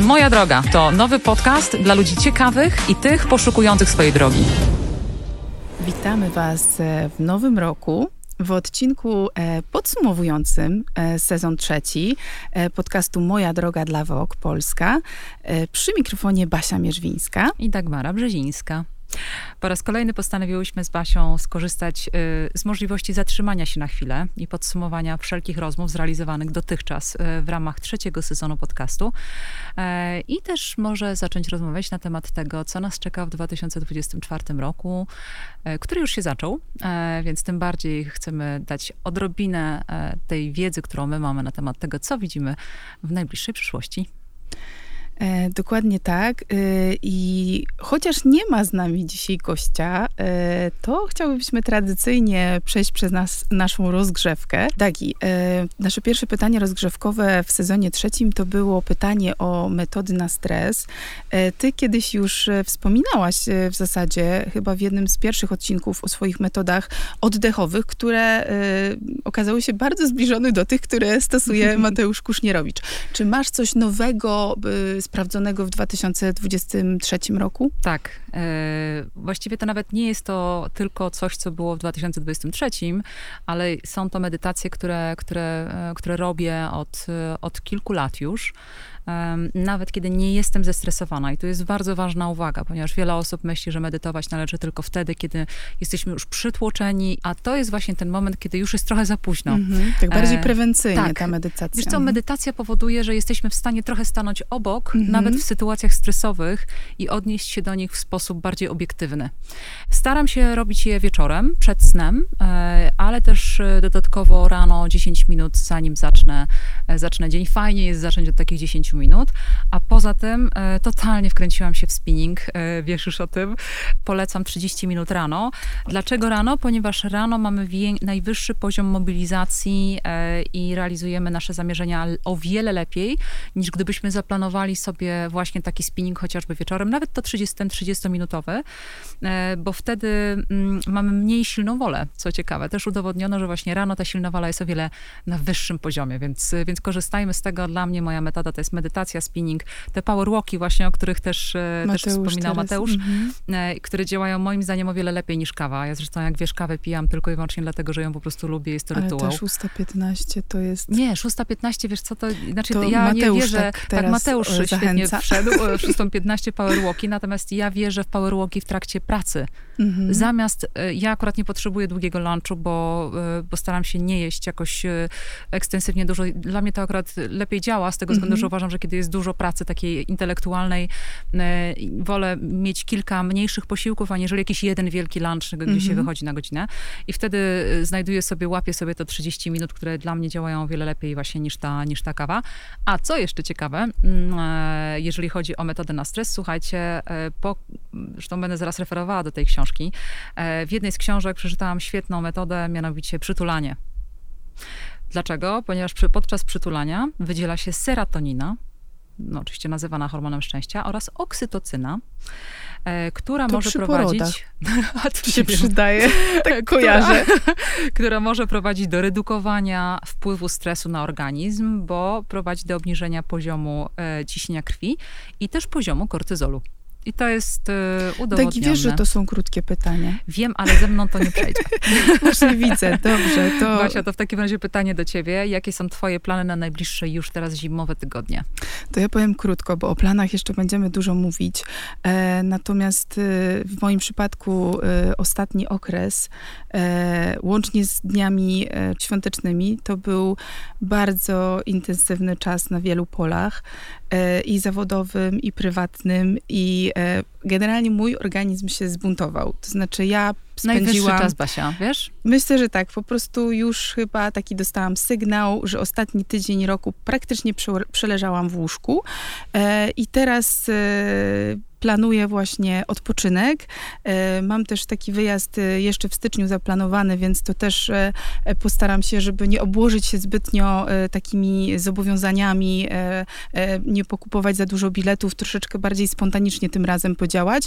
Moja droga to nowy podcast dla ludzi ciekawych i tych poszukujących swojej drogi. Witamy Was e, w nowym roku. W odcinku e, podsumowującym e, sezon trzeci podcastu Moja droga dla WOK Polska przy mikrofonie Basia Mierzwińska i Dagmara Brzezińska. Po raz kolejny postanowiłyśmy z Basią skorzystać y, z możliwości zatrzymania się na chwilę i podsumowania wszelkich rozmów zrealizowanych dotychczas y, w ramach trzeciego sezonu podcastu. E, I też może zacząć rozmawiać na temat tego, co nas czeka w 2024 roku, e, który już się zaczął, e, więc tym bardziej chcemy dać odrobinę tej wiedzy, którą my mamy na temat tego, co widzimy w najbliższej przyszłości. E, dokładnie tak. E, I chociaż nie ma z nami dzisiaj gościa, e, to chciałybyśmy tradycyjnie przejść przez nas, naszą rozgrzewkę. Dagi, nasze pierwsze pytanie rozgrzewkowe w sezonie trzecim to było pytanie o metody na stres. Ty kiedyś już wspominałaś w zasadzie, chyba w jednym z pierwszych odcinków o swoich metodach oddechowych, które okazały się bardzo zbliżone do tych, które stosuje Mateusz Kusznierowicz. Czy masz coś nowego sprawdzonego w 2023 roku? Tak. E, właściwie to nawet nie jest to tylko coś, co było w 2023, ale są to medytacje, które, które, e, które robię od, od kilku lat już nawet kiedy nie jestem zestresowana. I to jest bardzo ważna uwaga, ponieważ wiele osób myśli, że medytować należy tylko wtedy, kiedy jesteśmy już przytłoczeni, a to jest właśnie ten moment, kiedy już jest trochę za późno. Mhm, tak bardziej e, prewencyjnie tak. ta medytacja. Wiesz co, mhm. medytacja powoduje, że jesteśmy w stanie trochę stanąć obok, mhm. nawet w sytuacjach stresowych i odnieść się do nich w sposób bardziej obiektywny. Staram się robić je wieczorem, przed snem, e, ale też e, dodatkowo rano 10 minut, zanim zacznę, zacznę dzień. Fajnie jest zacząć od takich 10 minut, a poza tym e, totalnie wkręciłam się w spinning, e, wiesz już o tym. Polecam 30 minut rano. Dlaczego rano? Ponieważ rano mamy najwyższy poziom mobilizacji e, i realizujemy nasze zamierzenia o wiele lepiej, niż gdybyśmy zaplanowali sobie właśnie taki spinning chociażby wieczorem, nawet to 30-minutowy, bo wtedy mm, mamy mniej silną wolę, co ciekawe. Też udowodniono, że właśnie rano ta silna wola jest o wiele na wyższym poziomie, więc, więc korzystajmy z tego. Dla mnie moja metoda to jest medytacja, spinning, te powerwalki właśnie, o których też, e, też wspominał teraz. Mateusz, mhm. E, które działają moim zdaniem o wiele lepiej niż kawa. Ja zresztą jak wiesz, kawę pijam tylko i wyłącznie dlatego, że ją po prostu lubię, jest to Ale rytuał. Ale 6.15 to jest... Nie, 6.15, wiesz co, to znaczy to ja Mateusz nie wierzę, tak, tak Mateusz zachęca. świetnie wszedł, 6.15 powerwalki, natomiast ja wierzę w powerwalki w trakcie pracy. Mhm. Zamiast, e, ja akurat nie potrzebuję długiego lunchu, bo, bo staram się nie jeść jakoś ekstensywnie dużo. Dla mnie to akurat lepiej działa, z tego względu, mhm. że uważam, że kiedy jest dużo pracy takiej intelektualnej, e, wolę mieć kilka mniejszych posiłków, aniżeli jakiś jeden wielki lunch, gdzie -hmm. się mhm. wychodzi na godzinę. I wtedy e, znajduję sobie, łapię sobie to 30 minut, które dla mnie działają o wiele lepiej właśnie niż ta, niż ta kawa. A co jeszcze ciekawe, mm, e, jeżeli chodzi o metodę na stres, słuchajcie, po, zresztą będę zaraz referowała do tej książki, w jednej z książek przeczytałam świetną metodę, mianowicie przytulanie. Dlaczego? Ponieważ przy, podczas przytulania wydziela się serotonina, no, oczywiście nazywana hormonem szczęścia, oraz oksytocyna, e, która to może prowadzić. A to się przydaje, tak kojarzę. Która, która może prowadzić do redukowania wpływu stresu na organizm, bo prowadzi do obniżenia poziomu e, ciśnienia krwi i też poziomu kortyzolu. I to jest y, udowodnione. Tak, wiesz, że to są krótkie pytania. Wiem, ale ze mną to nie przejdzie. Właśnie widzę, dobrze. To... Basia, to w takim razie pytanie do ciebie. Jakie są twoje plany na najbliższe już teraz zimowe tygodnie? To ja powiem krótko, bo o planach jeszcze będziemy dużo mówić. E, natomiast e, w moim przypadku e, ostatni okres, e, łącznie z dniami e, świątecznymi, to był bardzo intensywny czas na wielu polach. E, i zawodowym, i prywatnym, i generalnie mój organizm się zbuntował. To znaczy ja spędziłam... Najwyższy czas, Basia, wiesz? Myślę, że tak. Po prostu już chyba taki dostałam sygnał, że ostatni tydzień roku praktycznie przeleżałam w łóżku e, i teraz planuję właśnie odpoczynek. Mam też taki wyjazd jeszcze w styczniu zaplanowany, więc to też postaram się, żeby nie obłożyć się zbytnio takimi zobowiązaniami, nie pokupować za dużo biletów, troszeczkę bardziej spontanicznie tym razem podziałać.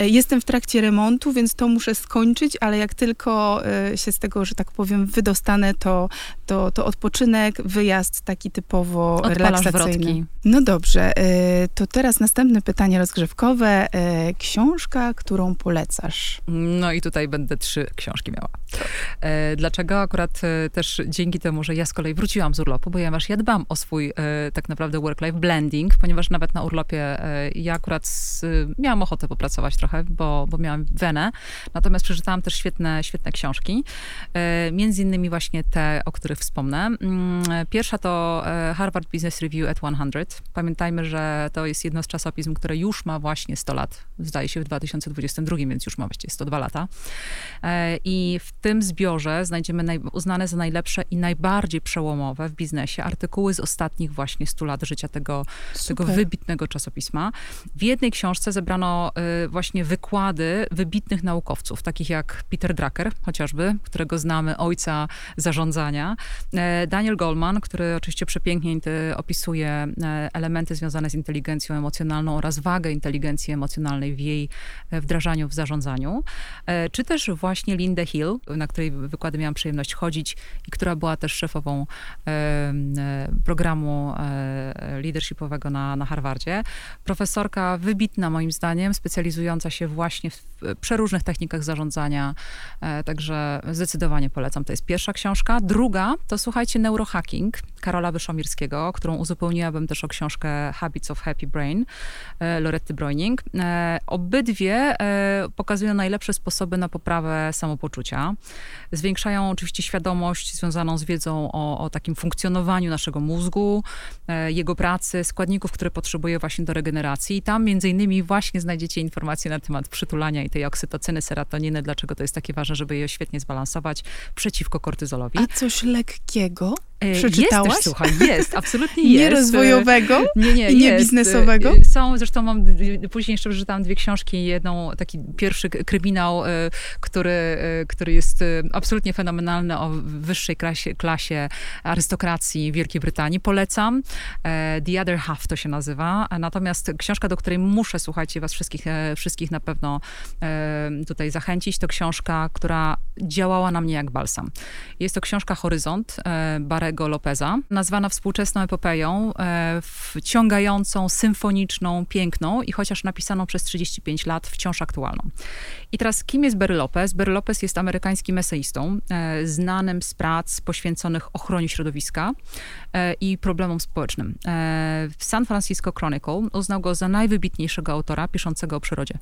Jestem w trakcie remontu, więc to muszę skończyć, ale jak tylko się z tego, że tak powiem, wydostanę, to, to, to odpoczynek, wyjazd taki typowo Odpalasz relaksacyjny. wrotki. No dobrze, to teraz następne pytanie rozgrzewkowe. Książka, którą polecasz? No i tutaj będę trzy książki miała. E, dlaczego? Akurat e, też dzięki temu, że ja z kolei wróciłam z urlopu, ponieważ ja dbam o swój e, tak naprawdę work-life blending, ponieważ nawet na urlopie ja akurat z, miałam ochotę popracować trochę, bo, bo miałam wenę, natomiast przeczytałam też świetne, świetne książki, między innymi właśnie te, o których wspomnę. Mm, pierwsza to Harvard Business Review at 100. Pamiętajmy, że to jest jedno z czasopism, które już ma właśnie 100 lat, zdaje się w 2022, więc już ma właściwie 102 lata. I w tym zbiorze znajdziemy naj, uznane za najlepsze i najbardziej przełomowe w biznesie artykuły z ostatnich właśnie 100 lat życia tego, tego wybitnego czasopisma. W jednej książce zebrano y, właśnie wykłady wybitnych naukowców, takich jak Peter Drucker chociażby, którego znamy, ojca zarządzania, e, Daniel Goleman, który oczywiście przepięknie opisuje e, elementy związane z inteligencją emocjonalną oraz wagę inteligencji emocjonalnej w jej e, wdrażaniu w zarządzaniu, czy też właśnie Linda Hill, na której wykłady miałam przyjemność chodzić i która była też szefową programu leadershipowego na, na Harvardzie. Profesorka wybitna moim zdaniem, specjalizująca się właśnie w przeróżnych technikach zarządzania, e, także zdecydowanie polecam. To jest pierwsza książka. Druga to słuchajcie Neurohacking Karola Wyszomirskiego, którą uzupełniłabym też o książkę Habits of Happy Brain e, Loretty Broining. E, obydwie pokazują najlepsze sposoby na poprawę samopoczucia. Zwiększają oczywiście świadomość związaną z wiedzą o, o takim funkcjonowaniu naszego mózgu, jego pracy, składników, które potrzebuje właśnie do regeneracji. I tam między innymi właśnie znajdziecie informacje na temat przytulania i tej oksytocyny, serotoniny, dlaczego to jest takie ważne, żeby je świetnie zbalansować przeciwko kortyzolowi. A coś lekkiego? E, Przeczytałaś? Jest też, słuchaj, jest, absolutnie jest. Nie rozwojowego nie, nie, i nie jest. biznesowego? E, są, zresztą mam, później jeszcze przeczytałam dwie książki, jedną, taki pierwszy kryminał, e, który, który jest absolutnie fenomenalny o wyższej klasie, klasie arystokracji Wielkiej Brytanii. Polecam. The Other Half to się nazywa. Natomiast książka, do której muszę, słuchajcie, was wszystkich, wszystkich na pewno tutaj zachęcić, to książka, która działała na mnie jak balsam. Jest to książka Horyzont, Barry Barego Lopeza, nazwana współczesną epopeją, e, wciągającą, symfoniczną, piękną i chociaż napisaną przez 35 lat, wciąż aktualną. I teraz, kim jest Barry Lopez? Barry Lopez jest amerykańskim eseistą, e, znanym z prac poświęconych ochronie środowiska e, i problemom społecznym. W San Francisco Chronicle uznał go za najwybitniejszego autora piszącego o przyrodzie.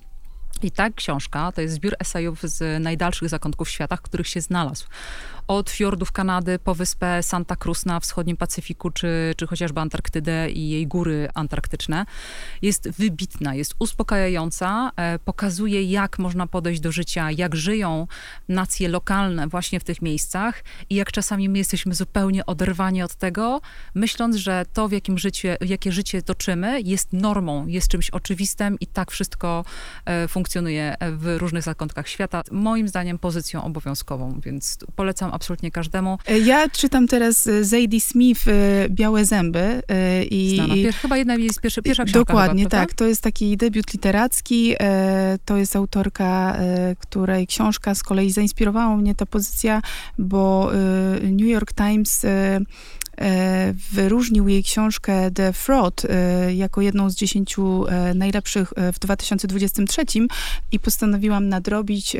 I ta książka to jest zbiór esejów z najdalszych zakątków świata, w których się znalazł od fiordów Kanady po wyspę Santa Cruz na wschodnim Pacyfiku, czy, czy chociażby Antarktydę i jej góry antarktyczne, jest wybitna, jest uspokajająca, e, pokazuje jak można podejść do życia, jak żyją nacje lokalne właśnie w tych miejscach i jak czasami my jesteśmy zupełnie oderwani od tego, myśląc, że to w jakim życie, jakie życie toczymy jest normą, jest czymś oczywistym i tak wszystko e, funkcjonuje w różnych zakątkach świata. Moim zdaniem pozycją obowiązkową, więc polecam absolutnie każdemu. E, ja czytam teraz e, Zadie Smith e, Białe zęby. I, Znana. Pier, chyba jedna jest pierwsza, pierwsza książka. Dokładnie, chyba, tak. To jest taki debiut literacki. To jest autorka, której książka z kolei zainspirowała mnie ta pozycja, bo New York Times wyróżnił jej książkę The Fraud e, jako jedną z dziesięciu e, najlepszych w 2023 i postanowiłam nadrobić.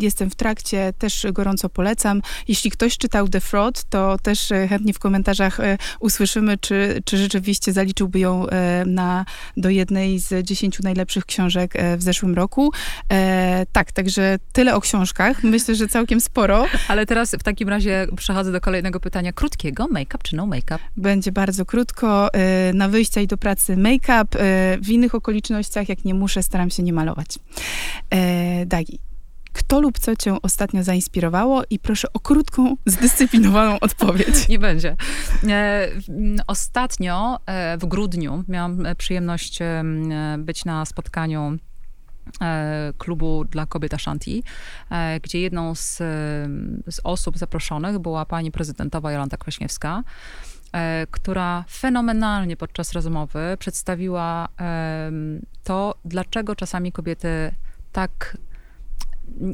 Jestem w trakcie, też gorąco polecam. Jeśli ktoś czytał The Fraud, to też chętnie w komentarzach usłyszymy, czy, czy rzeczywiście zaliczyłby ją na, do jednej z dziesięciu najlepszych książek w zeszłym roku. Tak, także tyle o książkach. Myślę, że całkiem sporo. Ale teraz w takim razie przechodzę do kolejnego pytania krótkiego. Make make-up czy no make-up? Będzie bardzo krótko. Y, na wyjścia i do pracy make-up. Y, w innych okolicznościach, jak nie muszę, staram się nie malować. Y, Dagi, kto lub co cię ostatnio zainspirowało i proszę o krótką, zdyscyplinowaną odpowiedź. Nie będzie. E, ostatnio e, w grudniu miałam przyjemność być na spotkaniu klubu dla kobiet Ashanti, gdzie jedną z, z osób zaproszonych była pani prezydentowa Jolanta Kwaśniewska. E, która fenomenalnie podczas rozmowy przedstawiła to, dlaczego czasami kobiety tak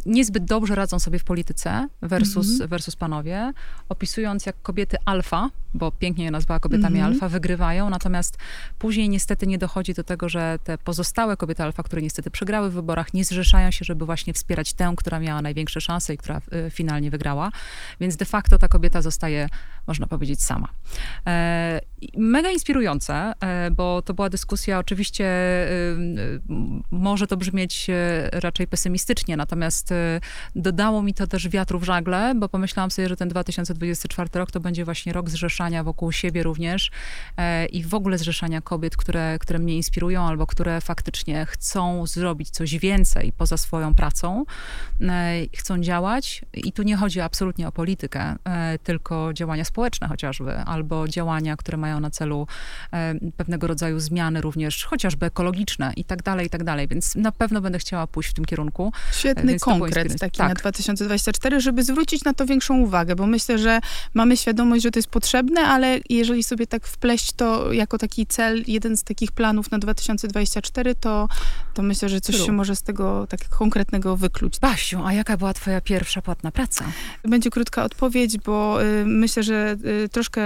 niezbyt dobrze radzą sobie w polityce versus, -hmm. versus panowie, opisując jak kobiety alfa, bo pięknie je nazwała kobietami mm -hmm. alfa, wygrywają, natomiast później niestety nie dochodzi do tego, że te pozostałe kobiety alfa, które niestety przegrały w wyborach, nie zrzeszają się, żeby właśnie wspierać tę, która miała największe szanse i która y, finalnie wygrała, więc de facto ta kobieta zostaje, można powiedzieć, sama. E, mega inspirujące, e, bo to była dyskusja, oczywiście y, y, może to brzmieć e, raczej pesymistycznie, natomiast y, dodało mi to też wiatru w żagle, bo pomyślałam sobie, że ten 2024 rok to będzie właśnie rok zrzeszania wokół siebie również e, i w ogóle zrzeszania kobiet, które, które mnie inspirują albo które faktycznie chcą zrobić coś więcej poza swoją pracą, e, chcą działać. I tu nie chodzi absolutnie o politykę, e, tylko działania społeczne chociażby, albo działania, które mają na celu pewnego rodzaju zmiany również, chociażby ekologiczne i tak dalej, i tak dalej. Więc na pewno będę chciała pójść w tym kierunku. Świetny konkret taki tak. na 2024, żeby zwrócić na to większą uwagę, bo myślę, że mamy świadomość, że to jest potrzebne, ale jeżeli sobie tak wpleść to jako taki cel, jeden z takich planów na 2024, to, to myślę, że coś się może z tego tak konkretnego wykluć. Basiu, a jaka była twoja pierwsza płatna praca? Będzie krótka odpowiedź, bo y, myślę, że y, troszkę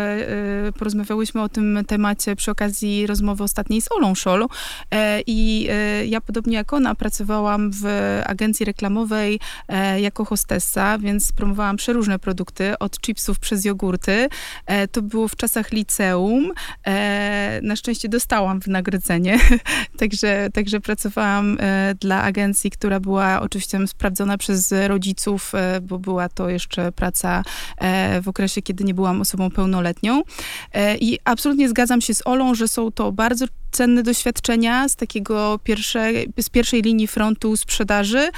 y, porozmawiałyśmy o tym temacie przy okazji rozmowy ostatniej z Olą Szolu e, i y, ja podobnie jak ona pracowałam w agencji reklamowej e, jako hostessa, więc promowałam przeróżne produkty, od chipsów przez jogurty. E, to było w czasach liceum. E, na szczęście dostałam wynagrodzenie, także, także pracowałam e, dla agencji, która była oczywiście sprawdzona przez rodziców, e, bo była to jeszcze praca e, w okresie, kiedy nie byłam osobą pełnoletnią. I absolutnie zgadzam się z Olą, że są to bardzo cenne doświadczenia z takiego pierwszej, z pierwszej linii frontu sprzedaży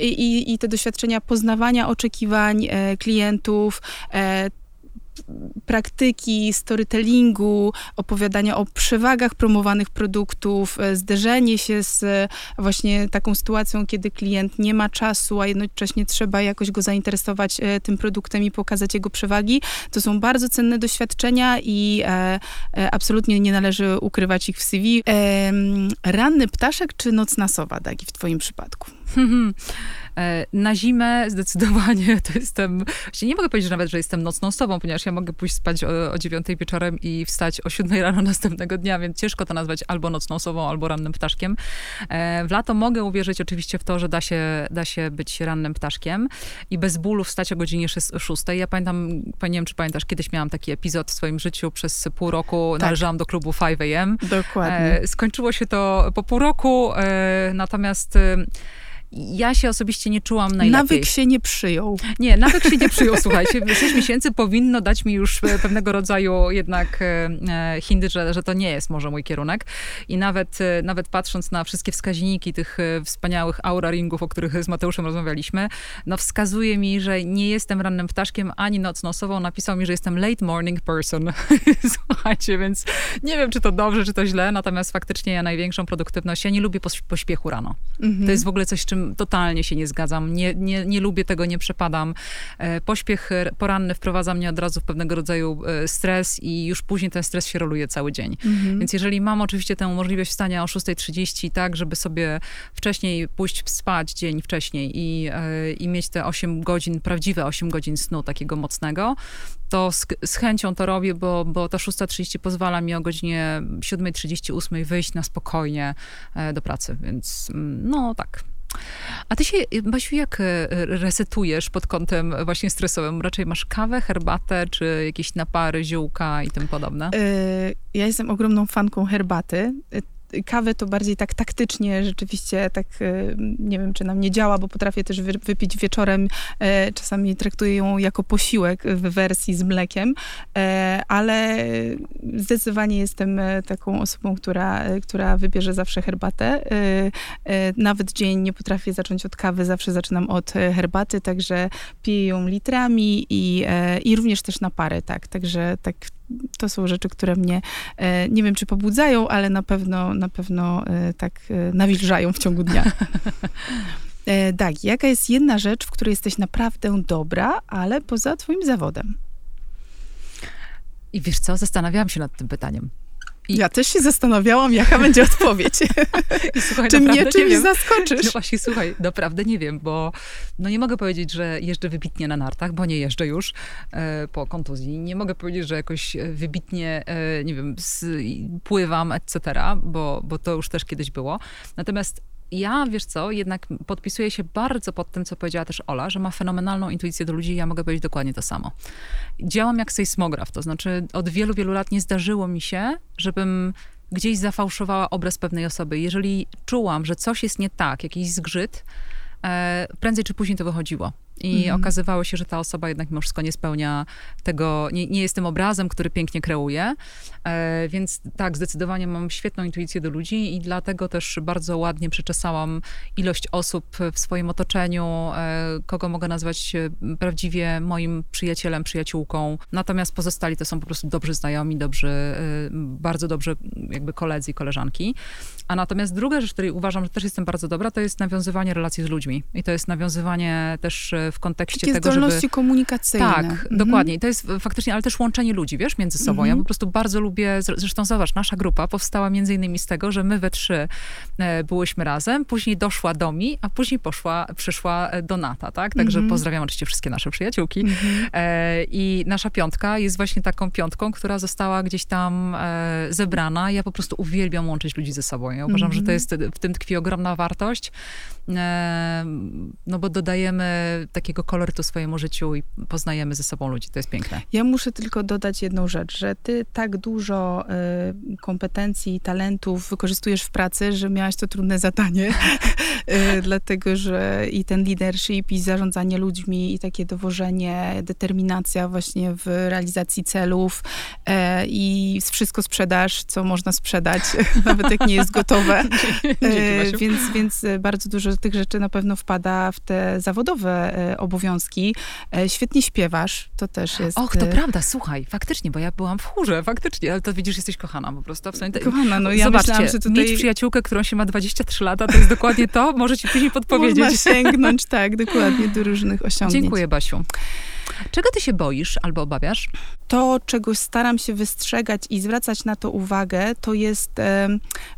i, i te doświadczenia poznawania oczekiwań e, klientów, e, praktyki storytellingu, opowiadania o przewagach promowanych produktów, e, zderzenie się z e, właśnie taką sytuacją, kiedy klient nie ma czasu, a jednocześnie trzeba jakoś go zainteresować e, tym produktem i pokazać jego przewagi. To są bardzo cenne doświadczenia i absolutnie nie należy ukrywać ich w CV. Ranny ptaszek czy nocna sowa, Dagi, w twoim przypadku? E, na zimę zdecydowanie to jestem, właśnie nie mogę powiedzieć nawet, że jestem nocną osobą, ponieważ ja mogę pójść spać o, o 9 wieczorem i wstać o 7 rano następnego dnia, więc ciężko to nazwać albo nocną osobą, albo rannym ptaszkiem. E, w lato mogę uwierzyć oczywiście w to, że da się, da się być rannym ptaszkiem i bez bólu wstać o godzinie 6. Ja pamiętam, nie wiem, czy pamiętasz, kiedyś miałam taki epizod w swoim życiu, przez pół roku tak. należałam do klubu 5 AM. Dokładnie. E, skończyło się to po pół roku, natomiast ja się osobiście nie czułam najlepiej. Nawyk się nie przyjął. Nie, nawyk się nie przyjął, słuchajcie. Sześć miesięcy powinno dać mi już e, pewnego rodzaju jednak e, e, hindy, że, że to nie jest może mój kierunek. I nawet, nawet patrząc na wszystkie wskaźniki tych wspaniałych aura ringów, o których z Mateuszem rozmawialiśmy, no wskazuje mi, że nie jestem rannym ptaszkiem ani nocną osobą. Napisał mi, że jestem late morning person. słuchajcie, więc nie wiem, czy to dobrze, czy to źle, natomiast faktycznie ja największą produktywność, ja nie lubię pośpiechu rano. Mhm. To jest w ogóle coś, czym totalnie się nie zgadzam. Nie, nie, nie lubię tego, nie przepadam. E, pośpiech poranny wprowadza mnie od razu w pewnego rodzaju e, stres i już później ten stres się roluje cały dzień. Mhm. Więc jeżeli mam oczywiście tę możliwość wstania o 6.30, tak, żeby sobie wcześniej pójść spać dzień wcześniej i, e, i mieć te 8 godzin, prawdziwe 8 godzin snu takiego mocnego, to z, z, chęcią to robię, bo, bo ta 6.30 pozwala mi o godzinie 7.38 wyjść na spokojnie do pracy, więc mm, no tak. A ty się, Basiu, jak e, resetujesz pod kątem właśnie stresowym? Raczej masz kawę, herbatę, czy jakieś napary, ziółka i tym podobne? E, ja jestem ogromną fanką herbaty kawę to bardziej tak taktycznie, rzeczywiście tak, nie wiem, czy nam nie działa, bo potrafię też wypić wieczorem, czasami traktuję ją jako posiłek w wersji z mlekiem, ale zdecydowanie jestem taką osobą, która, która wybierze zawsze herbatę. Nawet dzień nie potrafię zacząć od kawy, zawsze zaczynam od herbaty, także piję ją litrami i, i również też na parę, tak. Także tak to są rzeczy, które mnie e, nie wiem, czy pobudzają, ale na pewno, na pewno e, tak e, nawilżają w ciągu dnia. Dagi, jaka jest jedna rzecz, w której jesteś naprawdę dobra, ale poza twoim zawodem? I wiesz co, zastanawiałam się nad tym pytaniem. Ja też się zastanawiałam, jaka będzie odpowiedź. I słuchaj, Czy mnie czymś zaskoczysz? No właśnie, słuchaj, naprawdę nie wiem, bo no nie mogę powiedzieć, że jeżdżę wybitnie na nartach, bo nie jeżdżę już e, po kontuzji. Nie mogę powiedzieć, że jakoś e, wybitnie, e, nie wiem, z, pływam, etc., bo, bo to już też kiedyś było. Natomiast ja, wiesz co, jednak podpisuję się bardzo pod tym, co powiedziała też Ola, że ma fenomenalną intuicję do ludzi i ja mogę powiedzieć dokładnie to samo. Działam jak sejsmograf, to znaczy od wielu, wielu lat nie zdarzyło mi się, żebym gdzieś zafałszowała obraz pewnej osoby. Jeżeli czułam, że coś jest nie tak, jakiś zgrzyt, e, prędzej czy później to wychodziło. I mhm. okazywało się, że ta osoba jednak mimo wszystko nie spełnia tego, nie, nie jest tym obrazem, który pięknie kreuje. E, więc tak, zdecydowanie mam świetną intuicję do ludzi i dlatego też bardzo ładnie przeczesałam ilość osób w swoim otoczeniu, e, kogo mogę nazwać e, prawdziwie moim przyjacielem, przyjaciółką. Natomiast pozostali to są po prostu dobrzy znajomi, dobrzy, bardzo dobrzy jakby koledzy i koleżanki. A natomiast druga rzecz, której uważam, że też jestem bardzo dobra, to jest nawiązywanie relacji z ludźmi. I to jest nawiązywanie też w kontekście Takie tego, zdolności żeby... komunikacyjne. Tak, mhm. dokładnie. I to jest faktycznie, ale też łączenie ludzi, wiesz, między sobą. Mhm. Ja po prostu bardzo lubię, zresztą zobacz, nasza grupa powstała między innymi z tego, że my we trzy e, byłyśmy razem, później doszła do mi, a później poszła, przyszła e, Donata, tak? Także mhm. pozdrawiam oczywiście wszystkie nasze przyjaciółki. Mhm. E, I nasza piątka jest właśnie taką piątką, która została gdzieś tam e, zebrana. Ja po prostu uwielbiam łączyć ludzi ze sobą. Ja uważam, że to mhm. jest, w tym tkwi ogromna wartość, no bo dodajemy takiego kolorytu swojemu życiu i poznajemy ze sobą ludzi. To jest piękne. Ja muszę tylko dodać jedną rzecz, że ty tak dużo y, kompetencji, talentów wykorzystujesz w pracy, że miałaś to trudne zadanie, y, dlatego że i ten leadership, i zarządzanie ludźmi, i takie dowożenie, determinacja właśnie w realizacji celów y, i wszystko sprzedaż, co można sprzedać, nawet jak nie jest gotowe. Dzięki, więc, więc bardzo dużo tych rzeczy na pewno wpada w te zawodowe obowiązki. Świetnie śpiewasz, to też jest... Och, to prawda, słuchaj, faktycznie, bo ja byłam w chórze, faktycznie, ale to widzisz, jesteś kochana po prostu. Absolutnie. Kochana, no ja Zobaczcie, myślałam, że tutaj... mieć przyjaciółkę, którą się ma 23 lata, to jest dokładnie to, może ci później podpowiedzieć. Można sięgnąć, tak, dokładnie, do różnych osiągnięć. Dziękuję, Basiu. Czego ty się boisz albo obawiasz? To, czego staram się wystrzegać i zwracać na to uwagę, to jest,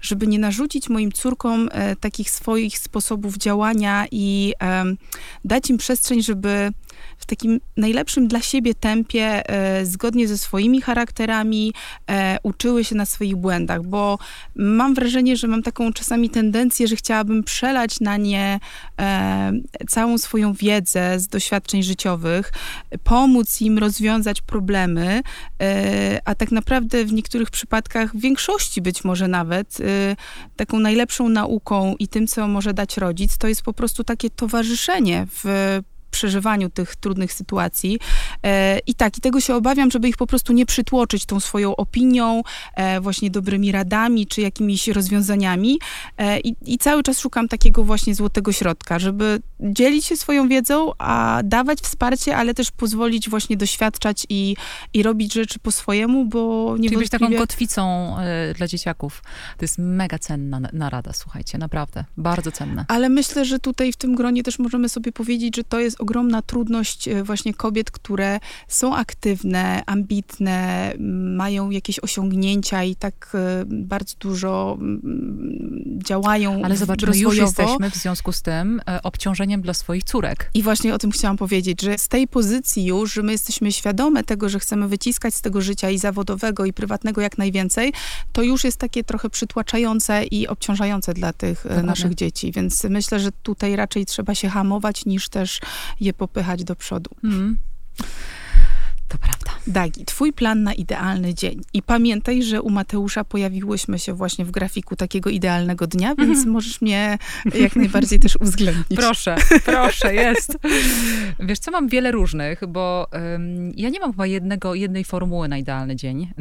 żeby nie narzucić moim córkom e, takich swoich sposobów działania i dać im przestrzeń, żeby w takim najlepszym dla siebie tempie, e, zgodnie ze swoimi charakterami, e, uczyły się na swoich błędach, bo mam wrażenie, że mam taką czasami tendencję, że chciałabym przelać na nie e, całą swoją wiedzę z doświadczeń życiowych, pomóc im rozwiązać problemy, e, a tak naprawdę w niektórych przypadkach, w większości być może nawet, e, taką najlepszą nauką i tym, co może dać rodzic, to jest po prostu takie towarzyszenie w przeżywaniu tych trudnych sytuacji. E, I tak, i tego się obawiam, żeby ich po prostu nie przytłoczyć tą swoją opinią, e, właśnie dobrymi radami, czy jakimiś rozwiązaniami. E, I, I cały czas szukam takiego właśnie złotego środka, żeby dzielić się swoją wiedzą, a dawać wsparcie, ale też pozwolić właśnie doświadczać i, i robić rzeczy po swojemu, bo niewątpliwie... Czyli być taką kotwicą y, dla dzieciaków. To jest mega cenna narada, słuchajcie, naprawdę. Bardzo cenna. Ale myślę, że tutaj w tym gronie też możemy sobie powiedzieć, że to jest ogromna trudność e, właśnie kobiet, które są aktywne, ambitne, mają jakieś osiągnięcia i tak e, bardzo dużo działają Ale zobacz, my już jesteśmy w związku z tym e, obciążeniem dla swoich córek. I właśnie o tym chciałam powiedzieć, że z tej pozycji już, że my jesteśmy świadome tego, że chcemy wyciskać z tego życia i zawodowego, i prywatnego jak najwięcej, to już jest takie trochę przytłaczające i obciążające dla tych Dokładnie. naszych dzieci. Więc myślę, że tutaj raczej trzeba się hamować, niż też je popychać do przodu. Mm. To prawda. Dagi, twój plan na idealny dzień. I pamiętaj, że u Mateusza pojawiłyśmy się właśnie w grafiku takiego idealnego dnia, więc mm. możesz mnie jak najbardziej też uwzględnić. Proszę, proszę, jest. Wiesz co, mam wiele różnych, bo ja nie mam chyba jednego, jednej formuły na idealny dzień.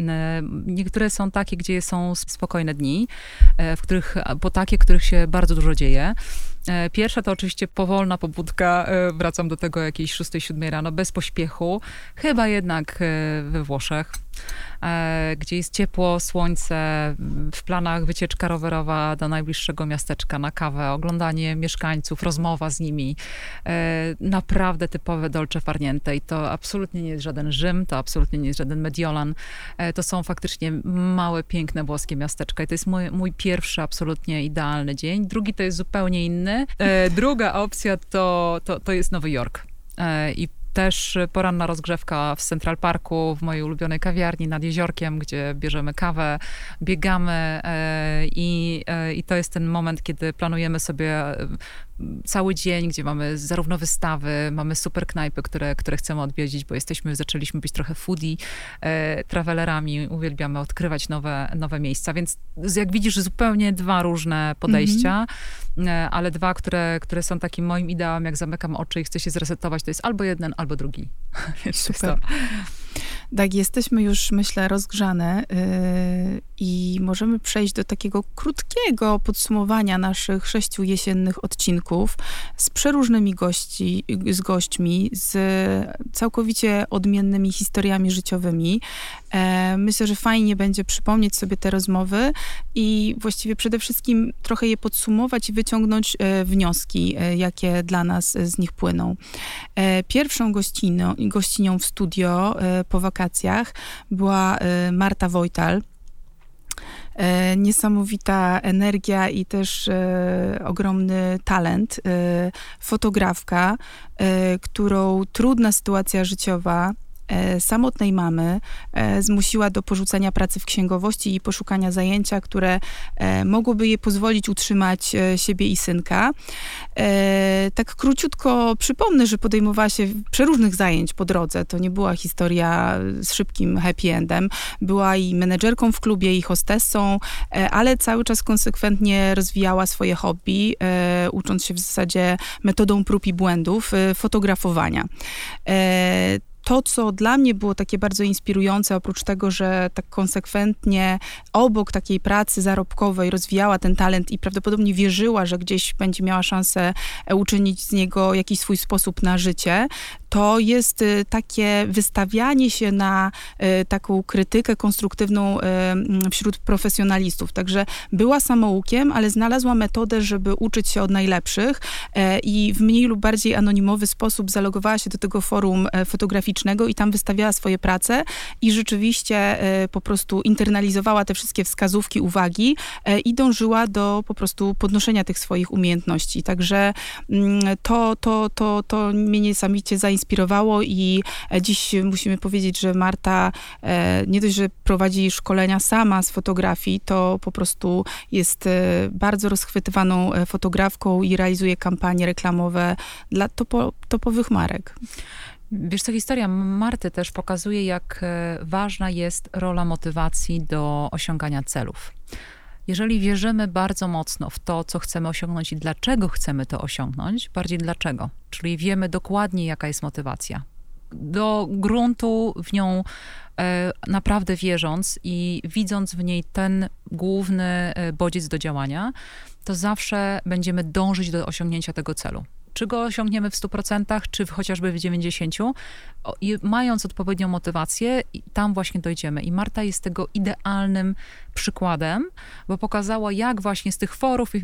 Niektóre są takie, gdzie są spokojne dni, e, w których, bo takie, w których się bardzo dużo dzieje. E, pierwsza to oczywiście powolna pobudka, e, wracam do tego jakiejś 6-7 rano, bez pośpiechu, chyba jednak we Włoszech. E, gdzie jest ciepło, słońce, w planach wycieczka rowerowa do najbliższego miasteczka na kawę, oglądanie mieszkańców, rozmowa z nimi. E, naprawdę typowe dolce farniente i to absolutnie nie jest żaden Rzym, to absolutnie nie jest żaden Mediolan. E, to są faktycznie małe, piękne włoskie miasteczka i to jest mój, mój pierwszy absolutnie idealny dzień. Drugi to jest zupełnie inny. Druga opcja to, to, to jest Nowy Jork. I też poranna rozgrzewka w Central Parku, w mojej ulubionej kawiarni nad jeziorkiem, gdzie bierzemy kawę, biegamy e, i, e, i to jest ten moment, kiedy planujemy sobie cały dzień, gdzie mamy zarówno wystawy, mamy super knajpy, które, które chcemy odwiedzić, bo jesteśmy, zaczęliśmy być trochę foodie, e, travelerami, uwielbiamy odkrywać nowe, nowe miejsca, więc jak widzisz, zupełnie dwa różne podejścia, mm -hmm. Ale dwa, które, które są takim moim ideałem, jak zamykam oczy i chcę się zresetować, to jest albo jeden, albo drugi. Super. Tak, jesteśmy już, myślę, rozgrzane yy, i możemy przejść do takiego krótkiego podsumowania naszych sześciu jesiennych odcinków z przeróżnymi gości, z gośćmi, z całkowicie odmiennymi historiami życiowymi. E, myślę, że fajnie będzie przypomnieć sobie te rozmowy i właściwie przede wszystkim trochę je podsumować i wyciągnąć e, wnioski, e, jakie dla nas z nich płyną. Pierwszą gościną, gościnią w studio po wakacjach była Marta Wojtal, niesamowita energia i też e, ogromny talent. E, fotografka, e, którą trudna sytuacja życiowa samotnej mamy e, zmusiła do porzucenia pracy w księgowości i poszukania zajęcia, które e, mogłoby jej pozwolić utrzymać siebie i synka. Tak króciutko przypomnę, że podejmowała się przeróżnych zajęć po drodze. To nie była historia z szybkim happy endem. Była i menedżerką w klubie, i hostessą, ale cały czas konsekwentnie rozwijała swoje hobby, ucząc się w zasadzie metodą prób i błędów, fotografowania to, co dla mnie było takie bardzo inspirujące, oprócz tego, że tak konsekwentnie obok takiej pracy zarobkowej rozwijała ten talent i prawdopodobnie wierzyła, że gdzieś będzie miała szansę e, uczynić z niego jakiś swój sposób na życie, to jest y, takie wystawianie się na y, taką krytykę konstruktywną y, wśród profesjonalistów. Także była samoukiem, ale znalazła metodę, żeby uczyć się od najlepszych e, i w mniej lub bardziej anonimowy sposób zalogowała się do tego forum e, fotograficznego i tam wystawiała swoje prace i rzeczywiście e, po prostu internalizowała te wszystkie wskazówki, uwagi i dążyła do po prostu podnoszenia tych swoich umiejętności. Także mm, to, to, to, to mnie niesamowicie zainspirowało zainspirowało i e, dziś musimy powiedzieć, że Marta e, nie dość, że prowadzi szkolenia sama z fotografii, to po prostu jest e, bardzo rozchwytywaną fotografką i realizuje kampanie reklamowe dla topo, topowych marek. Wiesz co, historia Marty też pokazuje, jak ważna jest rola motywacji do osiągania celów. Jeżeli wierzymy bardzo mocno w to, co chcemy osiągnąć i dlaczego chcemy to osiągnąć, bardziej dlaczego, czyli wiemy dokładnie, jaka jest motywacja. Do gruntu w nią e, naprawdę wierząc i widząc w niej ten główny e, bodziec do działania, to zawsze będziemy dążyć do osiągnięcia tego celu czy go osiągniemy w 100%, czy chociażby w 90%, i mając odpowiednią motywację, tam właśnie dojdziemy. I Marta jest tego idealnym przykładem, bo pokazała, jak właśnie z tych forów e,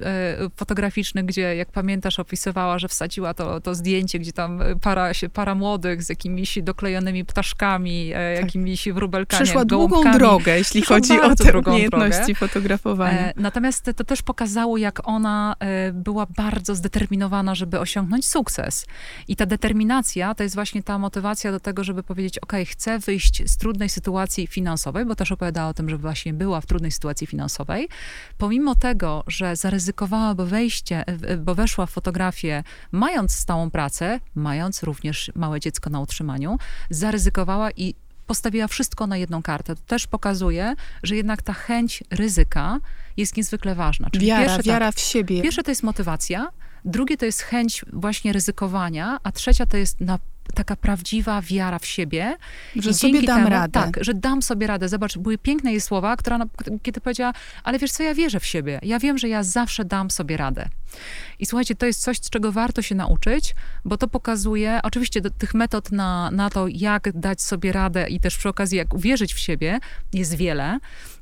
fotograficznych, gdzie, jak pamiętasz, opisywała, że wsadziła to, to zdjęcie, gdzie tam para, para młodych z jakimiś doklejonymi ptaszkami, e, tak. jakimiś wróbelkami, Przeszła długą drogę, jeśli chodzi o te umiejętności drogę. fotografowania. E, natomiast to też pokazało, jak ona była bardzo zdeterminowana, żeby osiągnąć sukces. I ta determinacja to jest właśnie ta motywacja, do tego, żeby powiedzieć, ok, chcę wyjść z trudnej sytuacji finansowej, bo też opowiadała o tym, że właśnie była w trudnej sytuacji finansowej. Pomimo tego, że zaryzykowała, bo wejście, bo weszła w fotografię, mając stałą pracę, mając również małe dziecko na utrzymaniu, zaryzykowała i postawiła wszystko na jedną kartę. To też pokazuje, że jednak ta chęć ryzyka jest niezwykle ważna. Czyli wiara, pierwsze, wiara tak, w siebie. Pierwsze to jest motywacja, drugie to jest chęć właśnie ryzykowania, a trzecia to jest na taka prawdziwa wiara w siebie. Że sobie dam temu, radę. Tak, że dam sobie radę. Zobacz, były piękne jej słowa, która, kiedy powiedziała, ale wiesz co, ja wierzę w siebie. Ja wiem, że ja zawsze dam sobie radę. I słuchajcie, to jest coś, z czego warto się nauczyć, bo to pokazuje, oczywiście do, tych metod na, na to, jak dać sobie radę i też przy okazji, jak uwierzyć w siebie, jest wiele.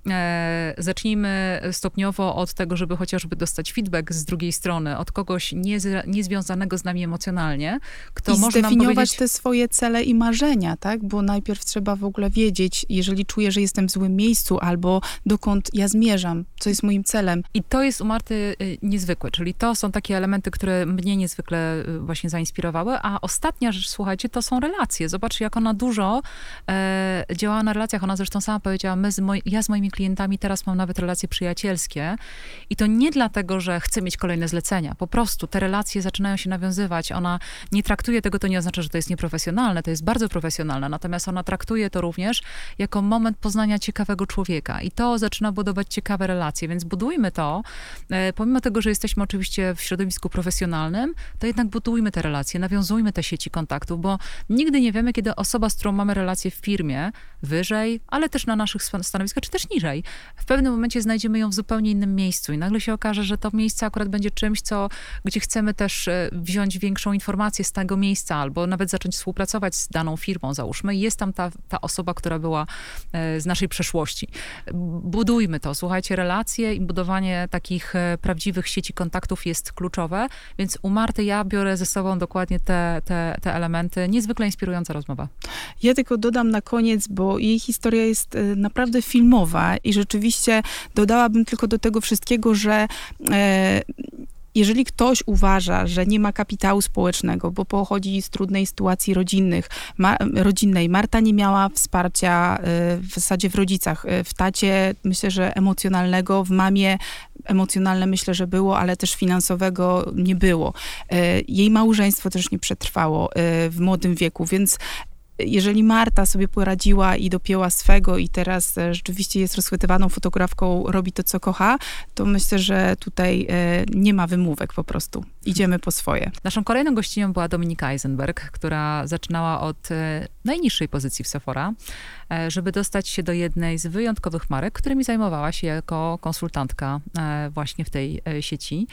E, zacznijmy stopniowo od tego, żeby chociażby dostać feedback z drugiej strony, od kogoś niezwiązanego z nami emocjonalnie, kto I może nam powiedzieć... te swoje cele i marzenia, tak? Bo najpierw trzeba w ogóle wiedzieć, jeżeli czuję, że jestem w złym miejscu, albo dokąd ja zmierzam, co jest moim celem. I to jest u Marty y, niezwykłe, czyli to są takie elementy, które mnie niezwykle y, właśnie zainspirowały, a ostatnia rzecz, słuchajcie, to są relacje. Zobaczcie, jak ona dużo e, działała na relacjach. Ona zresztą sama powiedziała, my z moj, ja z moimi klientami teraz mam nawet relacje przyjacielskie. I to nie dlatego, że chcę mieć kolejne zlecenia. Po prostu te relacje zaczynają się nawiązywać. Ona nie traktuje tego, to nie oznacza, że to jest nieprofesjonalne, to jest bardzo profesjonalne, natomiast ona traktuje to również jako moment poznania ciekawego człowieka. I to zaczyna budować ciekawe relacje, więc budujmy to, e, pomimo tego, że jesteśmy oczywiście w środowisku profesjonalnym, to jednak budujmy te relacje, nawiązujmy te sieci kontaktów, bo nigdy nie wiemy, kiedy osoba, z którą mamy relację w firmie, wyżej, ale też na naszych stanowiskach, czy też niżej, w pewnym momencie znajdziemy ją w zupełnie innym miejscu i nagle się okaże, że to miejsce akurat będzie czymś, co, gdzie chcemy też e, wziąć większą informację z tego miejsca, albo nawet zacząć współpracować z daną firmą, załóżmy, jest tam ta, ta osoba, która była e, z naszej przeszłości. Budujmy to, słuchajcie, relacje i budowanie takich e, prawdziwych sieci kontaktów jest kluczowe, więc u Marty ja biorę ze sobą dokładnie te, te, te elementy. Niezwykle inspirująca rozmowa. Ja tylko dodam na koniec, bo jej historia jest naprawdę filmowa i rzeczywiście dodałabym tylko do tego wszystkiego, że e, jeżeli ktoś uważa, że nie ma kapitału społecznego, bo pochodzi z trudnej sytuacji rodzinnych, ma, rodzinnej, Marta nie miała wsparcia e, w zasadzie w rodzicach, e, w tacie myślę, że emocjonalnego, w mamie emocjonalne myślę, że było, ale też finansowego nie było. Jej małżeństwo też nie przetrwało w młodym wieku, więc jeżeli Marta sobie poradziła i dopięła swego i teraz e, rzeczywiście jest rozchwytywaną fotografką, robi to, co kocha, to myślę, że tutaj e, nie ma wymówek po prostu. Idziemy po swoje. Naszą kolejną gościnią była Dominika Eisenberg, która zaczynała od e, najniższej pozycji w Sephora, żeby dostać się do jednej z wyjątkowych marek, którymi zajmowała się jako konsultantka właśnie w tej sieci.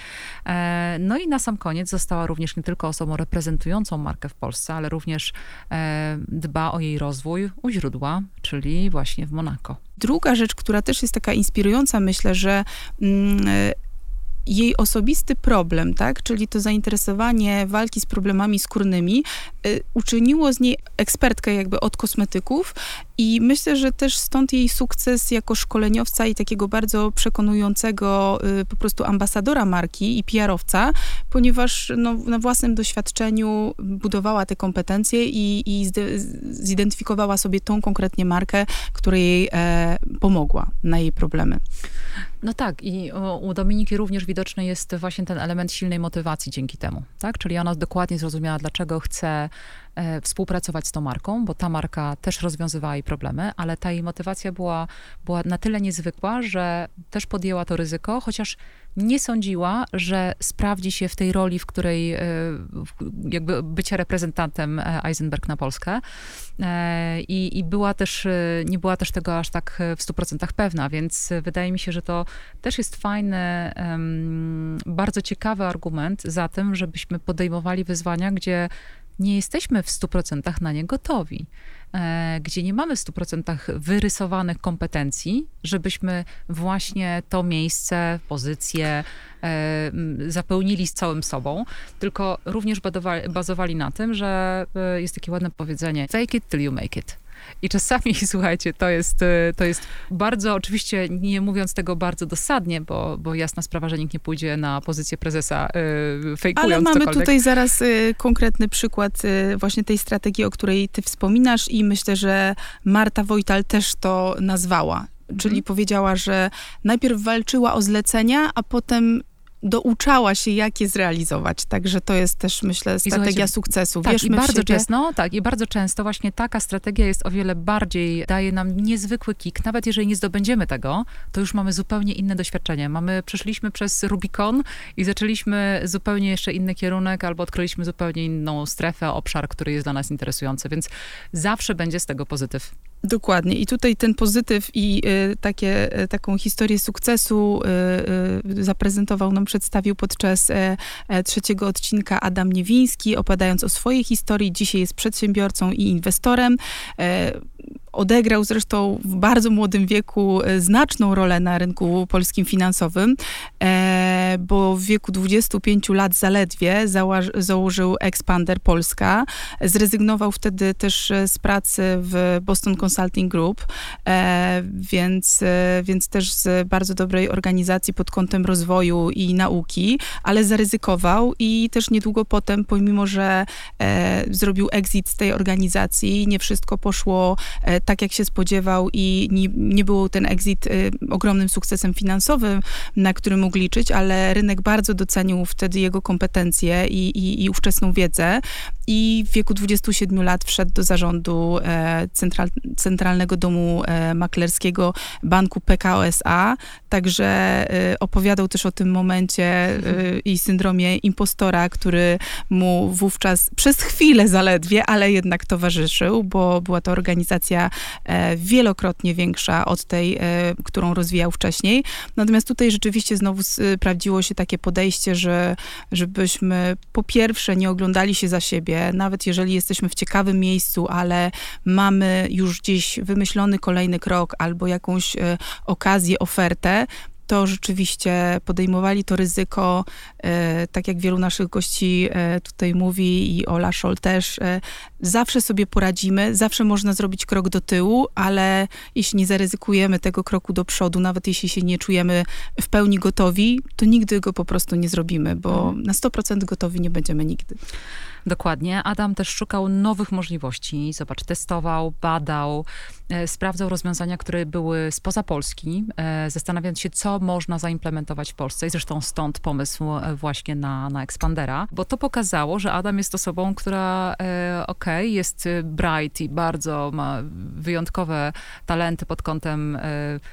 No i na sam koniec została również nie tylko osobą reprezentującą markę w Polsce, ale również dba o jej rozwój u źródła, czyli właśnie w Monako. Druga rzecz, która też jest taka inspirująca, myślę, że mm, jej osobisty problem, tak, czyli to zainteresowanie walki z problemami skórnymi, y, uczyniło z niej ekspertkę jakby od kosmetyków i myślę, że też stąd jej sukces jako szkoleniowca i takiego bardzo przekonującego y, po prostu ambasadora marki i PR-owca, ponieważ no, na własnym doświadczeniu budowała te kompetencje i, i zidentyfikowała sobie tą konkretnie markę, która jej e, pomogła na jej problemy. No tak, i u Dominiki również widoczny jest właśnie ten element silnej motywacji dzięki temu, tak? Czyli ona dokładnie zrozumiała, dlaczego chce współpracować z tą marką, bo ta marka też rozwiązywała jej problemy, ale ta jej motywacja była, była na tyle niezwykła, że też podjęła to ryzyko, chociaż nie sądziła, że sprawdzi się w tej roli, w której e, jakby bycia reprezentantem e, Eisenberg na Polskę. E, I, I, była też, nie była też tego aż tak w 100% pewna, więc wydaje mi się, że to też jest fajny, bardzo ciekawy argument za tym, żebyśmy podejmowali wyzwania, gdzie nie jesteśmy w 100% na nie gotowi. E, gdzie nie mamy w 100% wyrysowanych kompetencji, żebyśmy właśnie to miejsce, pozycję e, zapełnili z całym sobą, tylko również bazowali na tym, że e, jest takie ładne powiedzenie fake it till you make it. I czasami, słuchajcie, to jest, y, to jest bardzo, oczywiście nie mówiąc tego bardzo dosadnie, bo, bo jasna sprawa, że nikt nie pójdzie na pozycję prezesa yy, fejkując Ale mamy cokolwiek. tutaj zaraz y, konkretny przykład y, właśnie tej strategii, o której ty wspominasz i myślę, że Marta Wojtal też to nazwała. Czyli mhm. powiedziała, że najpierw walczyła o zlecenia, a potem douczała się, jak je zrealizować. Także to jest też, myślę, strategia sukcesu. Tak, Wierzmy i bardzo często, tak, i bardzo często właśnie taka strategia jest o wiele bardziej, daje nam niezwykły kick. Nawet jeżeli nie zdobędziemy tego, to już mamy zupełnie inne doświadczenie. Mamy, przeszliśmy przez Rubikon i zaczęliśmy zupełnie jeszcze inny kierunek, albo odkryliśmy zupełnie inną strefę, obszar, który jest dla nas interesujący, więc zawsze będzie z tego pozytyw. Dokładnie. I tutaj ten pozytyw i y, takie, y, taką historię sukcesu y, y zaprezentował nam, przedstawił podczas e, e, trzeciego odcinka Adam Niewiński, opowiadając o swojej historii. Dzisiaj jest przedsiębiorcą i inwestorem. Odegrał zresztą w bardzo młodym wieku e, znaczną rolę na rynku polskim finansowym, e, bo w wieku 25 lat zaledwie założył Expander Polska. Zrezygnował wtedy też e, z pracy w Boston Consulting Group, więc, więc też z bardzo dobrej organizacji pod kątem rozwoju i nauki, ale zaryzykował i też niedługo potem, pomimo że zrobił exit z tej organizacji, nie wszystko poszło tak, jak się spodziewał i nie, nie był ten exit y, ogromnym sukcesem finansowym, na który mógł liczyć, ale rynek bardzo docenił wtedy jego kompetencje i, i, i ówczesną wiedzę. I w wieku 27 lat wszedł do zarządu e, Central, Centralnego Domu e, Maklerskiego Banku PKO SA, także e, opowiadał też o tym momencie i syndromie impostora, który mu wówczas przez chwilę zaledwie, ale jednak towarzyszył, bo była to organizacja wielokrotnie większa od tej, e, którą rozwijał wcześniej. Natomiast tutaj rzeczywiście znowu sprawdziło się takie podejście, że żebyśmy po pierwsze nie oglądali się za siebie, nawet jeżeli jesteśmy w ciekawym miejscu, ale mamy już gdzieś wymyślony kolejny krok albo jakąś e, okazję, ofertę, to rzeczywiście podejmowali to ryzyko, e, tak jak wielu naszych gości e, tutaj mówi i Ola Scholl też, e, zawsze sobie poradzimy, zawsze można zrobić krok do tyłu, ale jeśli nie zaryzykujemy tego kroku do przodu, nawet jeśli się nie czujemy w pełni gotowi, to nigdy go po prostu nie zrobimy, bo mhm. na 100% gotowi nie będziemy nigdy. Dokładnie. Adam też szukał nowych możliwości. Zobacz, testował, badał, e, sprawdzał rozwiązania, które były spoza Polski, e, zastanawiając się, co można zaimplementować w Polsce. I zresztą stąd pomysł e, właśnie na, na Expandera, bo to pokazało, że Adam jest osobą, która okej, okay, jest bright i bardzo ma wyjątkowe talenty pod kątem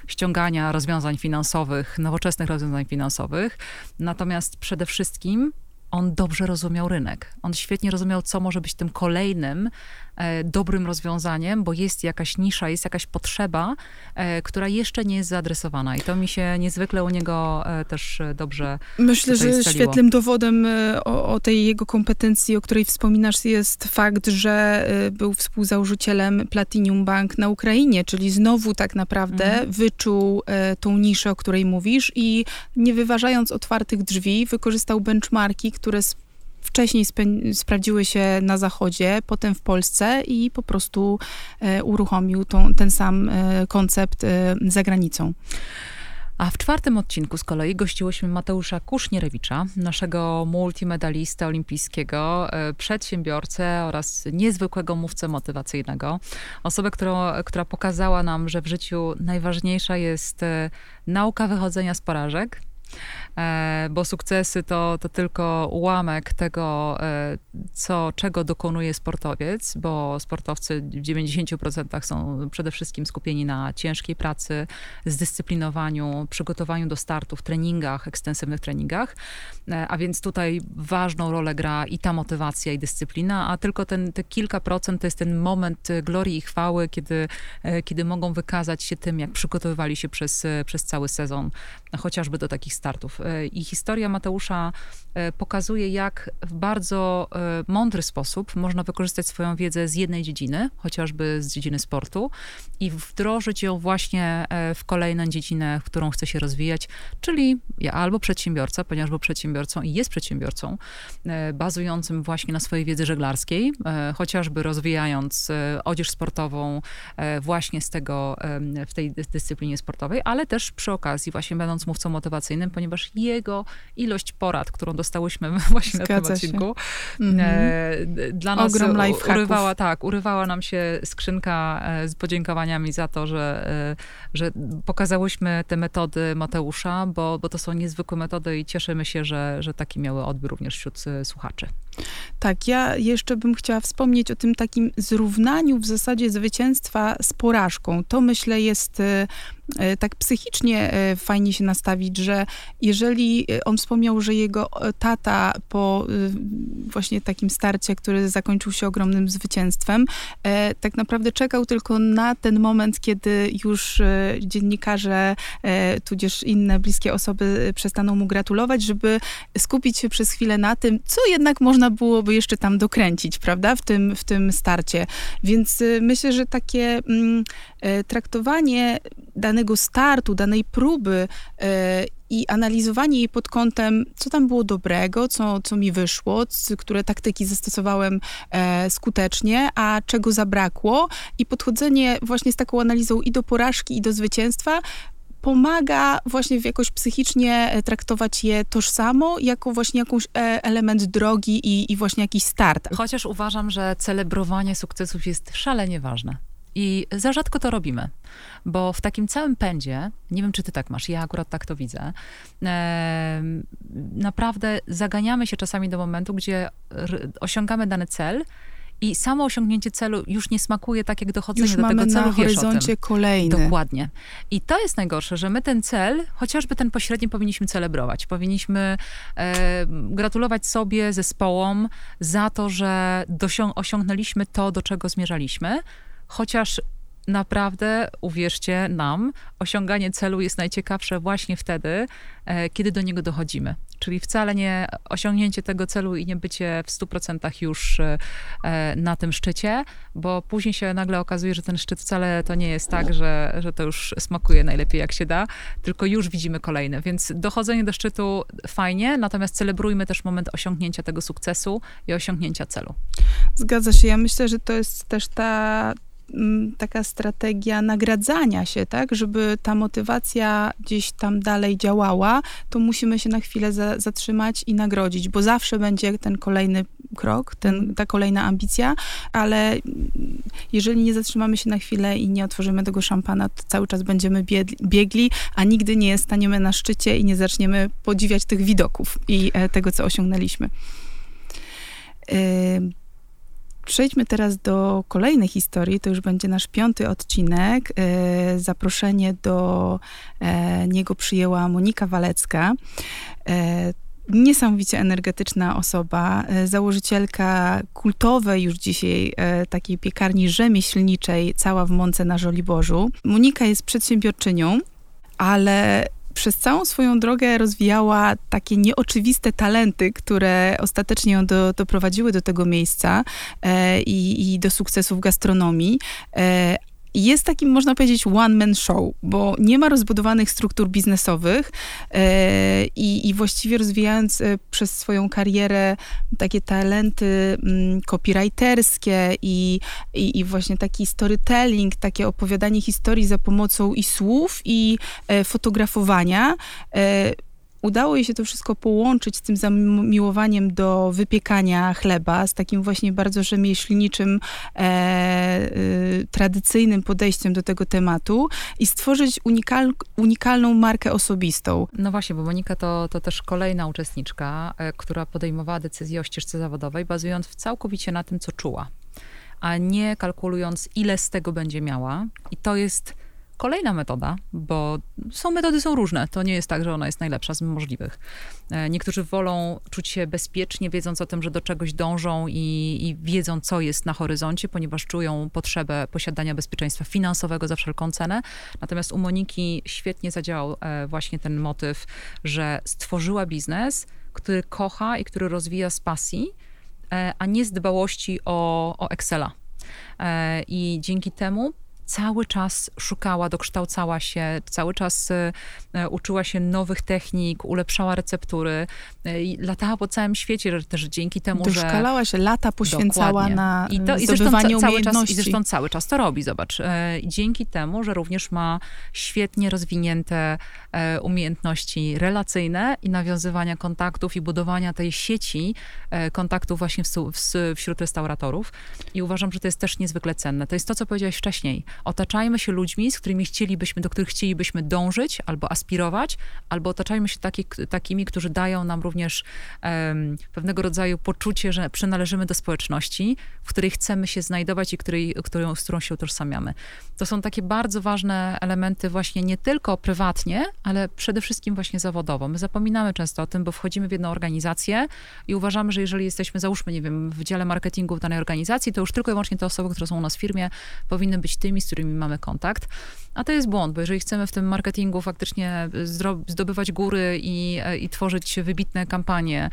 ściągania rozwiązań finansowych, nowoczesnych rozwiązań finansowych. Natomiast przede wszystkim on dobrze rozumiał rynek. On świetnie rozumiał, co może być tym kolejnym E, dobrym rozwiązaniem, bo jest jakaś nisza, jest jakaś potrzeba, e, która jeszcze nie jest zaadresowana. I to mi się niezwykle u niego e, też dobrze Myślę, że świetnym dowodem o, o, tej jego kompetencji, o której wspominasz, jest fakt, że był współzałożycielem Platinum Bank na Ukrainie, czyli znowu tak naprawdę mhm. wyczuł tą niszę, o której mówisz i nie wyważając otwartych drzwi, wykorzystał benchmarki, które wcześniej sprawdziły się na Zachodzie, potem w Polsce i po prostu e, uruchomił tą, ten sam e, koncept e, za granicą. A w czwartym odcinku z kolei gościłyśmy Mateusza Kusznierewicza, naszego multimedalistę olimpijskiego, przedsiębiorcę oraz niezwykłego mówcę motywacyjnego. Osobę, która pokazała nam, że w życiu najważniejsza jest nauka wychodzenia z porażek, E, bo sukcesy to, to tylko ułamek tego, e, co, czego dokonuje sportowiec, bo sportowcy w 90% są przede wszystkim skupieni na ciężkiej pracy, zdyscyplinowaniu, przygotowaniu do startów, treningach, ekstensywnych treningach, e, a więc tutaj ważną rolę gra i ta motywacja, i dyscyplina, a tylko ten, te kilka procent to jest ten moment glorii i chwały, kiedy, kiedy mogą wykazać się tym, jak przygotowywali się przez, przez cały sezon, chociażby do takich startów. E, I historia Mateusza e, pokazuje, jak w bardzo e, mądry sposób można wykorzystać swoją wiedzę z jednej dziedziny, chociażby z dziedziny sportu, i wdrożyć ją właśnie w kolejną dziedzinę, w którą chce się rozwijać, czyli albo przedsiębiorca, ponieważ był przedsiębiorcą i jest przedsiębiorcą, bazującym właśnie na swojej wiedzy żeglarskiej, chociażby rozwijając odzież sportową właśnie z tego, w tej dyscyplinie sportowej, ale też przy okazji właśnie będąc mówcą motywacyjnym, ponieważ jego ilość porad, którą dostałyśmy właśnie Zgadza na tym odcinku, mm -hmm. dla nas Ogrom urywała, tak, urywała nam się skrzynka z podziękowaniami za to, że, że pokazałyśmy te metody Mateusza, bo, bo to są niezwykłe metody i cieszymy się, że, że taki miały odbiór również wśród słuchaczy. Tak, ja jeszcze bym chciała wspomnieć o tym takim zrównaniu w zasadzie zwycięstwa z porażką. To myślę jest e, e, tak psychicznie e, fajnie się nastawić, że jeżeli on wspomniał, że jego tata po właśnie takim starcie, który zakończył się ogromnym zwycięstwem, tak naprawdę czekał tylko na ten moment, kiedy już dziennikarze, tudzież inne bliskie osoby przestaną mu gratulować, żeby skupić się przez chwilę na tym, co jednak można byłoby jeszcze tam dokręcić, prawda, w tym, w tym starcie. Więc y, myślę, że takie mm, e, traktowanie danego startu, danej próby e, i analizowanie jej pod kątem, co tam było dobrego, co, co mi wyszło, które taktyki zastosowałem e, skutecznie, a czego zabrakło, i podchodzenie właśnie z taką analizą i do porażki, i do zwycięstwa, pomaga właśnie jakoś psychicznie e, traktować je tożsamo, jako właśnie jakąś e, element drogi i, i właśnie jakiś start. Chociaż uważam, że celebrowanie sukcesów jest szalenie ważne. I za rzadko to robimy, bo w takim całym pędzie, nie wiem czy ty tak masz, ja akurat tak to widzę, e, naprawdę zaganiamy się czasami do momentu, gdzie osiągamy dany cel, i samo osiągnięcie celu już nie smakuje tak, jak dochodzenie już do tego celu. na horyzoncie kolejny. Dokładnie. I to jest najgorsze, że my ten cel, chociażby ten pośredni, powinniśmy celebrować. Powinniśmy e, gratulować sobie, zespołom za to, że osiągnęliśmy to, do czego zmierzaliśmy, chociaż naprawdę, uwierzcie nam, osiąganie celu jest najciekawsze właśnie wtedy, e, kiedy do niego dochodzimy. Czyli wcale nie osiągnięcie tego celu i nie bycie w 100% już e, na tym szczycie, bo później się nagle okazuje, że ten szczyt wcale to nie jest tak, że, że to już smakuje najlepiej jak się da, tylko już widzimy kolejne. Więc dochodzenie do szczytu fajnie, natomiast celebrujmy też moment osiągnięcia tego sukcesu i osiągnięcia celu. Zgadza się. Ja myślę, że to jest też ta taka strategia nagradzania się, tak, żeby ta motywacja gdzieś tam dalej działała, to musimy się na chwilę za, zatrzymać i nagrodzić, bo zawsze będzie ten kolejny krok, ten, ta kolejna ambicja, ale jeżeli nie zatrzymamy się na chwilę i nie otworzymy tego szampana, to cały czas będziemy biegli, a nigdy nie staniemy na szczycie i nie zaczniemy podziwiać tych widoków i e, tego, co osiągnęliśmy. Przejdźmy teraz do kolejnej historii. To już będzie nasz piąty odcinek. E, zaproszenie do e, niego przyjęła Monika Walecka e, niesamowicie energetyczna osoba, założycielka kultowej już dzisiaj takiej piekarni rzemieślniczej, cała w Mące na Żoliborzu. Monika jest przedsiębiorczynią, ale przez całą swoją drogę rozwijała takie nieoczywiste talenty, które ostatecznie ją do, doprowadziły do tego miejsca e, i, i, do sukcesu w gastronomii. E, jest takim, można powiedzieć, one-man show, bo nie ma rozbudowanych struktur biznesowych e, i, i, właściwie rozwijając e, przez swoją karierę takie talenty mm, copywriterskie i, i, i, właśnie taki storytelling, takie opowiadanie historii za pomocą i słów, i e, fotografowania, udało jej się to wszystko połączyć z tym zamiłowaniem do wypiekania chleba, z takim właśnie bardzo rzemieślniczym, e, y, tradycyjnym podejściem do tego tematu i stworzyć unikal, unikalną markę osobistą. No właśnie, bo Monika to, to też kolejna uczestniczka, e, która podejmowała decyzję o ścieżce zawodowej, bazując całkowicie na tym, co czuła, a nie kalkulując, ile z tego będzie miała. I to jest Kolejna metoda, bo są metody są różne, to nie jest tak, że ona jest najlepsza z możliwych. E, niektórzy wolą czuć się bezpiecznie, wiedząc o tym, że do czegoś dążą i, i wiedzą, co jest na horyzoncie, ponieważ czują potrzebę posiadania bezpieczeństwa finansowego za wszelką cenę. Natomiast u Moniki świetnie zadziałał e, właśnie ten motyw, że stworzyła biznes, który kocha i który rozwija z pasji, e, a nie z dbałości o, o Excela. I dzięki temu cały czas szukała, dokształcała się, cały czas uczyła się nowych technik, ulepszała receptury, latała po całym świecie, też dzięki temu, Doszkalała że... Doszkalała się, lata poświęcała Dokładnie. na I, to, i zresztą, ca, cały czas. I zresztą cały czas to robi, zobacz. Dzięki temu, że również ma świetnie rozwinięte umiejętności relacyjne i nawiązywania kontaktów i budowania tej sieci kontaktów właśnie wśród restauratorów. I uważam, że to jest też niezwykle cenne. To jest to, co powiedziałeś wcześniej. Otaczajmy się ludźmi, z którymi chcielibyśmy, do których chcielibyśmy dążyć albo aspirować, albo otaczajmy się taki, takimi, którzy dają nam również um, pewnego rodzaju poczucie, że przynależymy do społeczności, w której chcemy się znajdować i której, którą, z którą się utożsamiamy. To są takie bardzo ważne elementy właśnie nie tylko prywatnie, ale przede wszystkim właśnie zawodowo. My zapominamy często o tym, bo wchodzimy w jedną organizację i uważamy, że jeżeli jesteśmy, załóżmy, nie wiem, w dziale marketingu w danej organizacji, to już tylko i wyłącznie te osoby, które są u nas w firmie, powinny być tymi, z którymi mamy kontakt. A to jest błąd, bo jeżeli chcemy w tym marketingu faktycznie zdobywać góry i, i tworzyć wybitne kampanie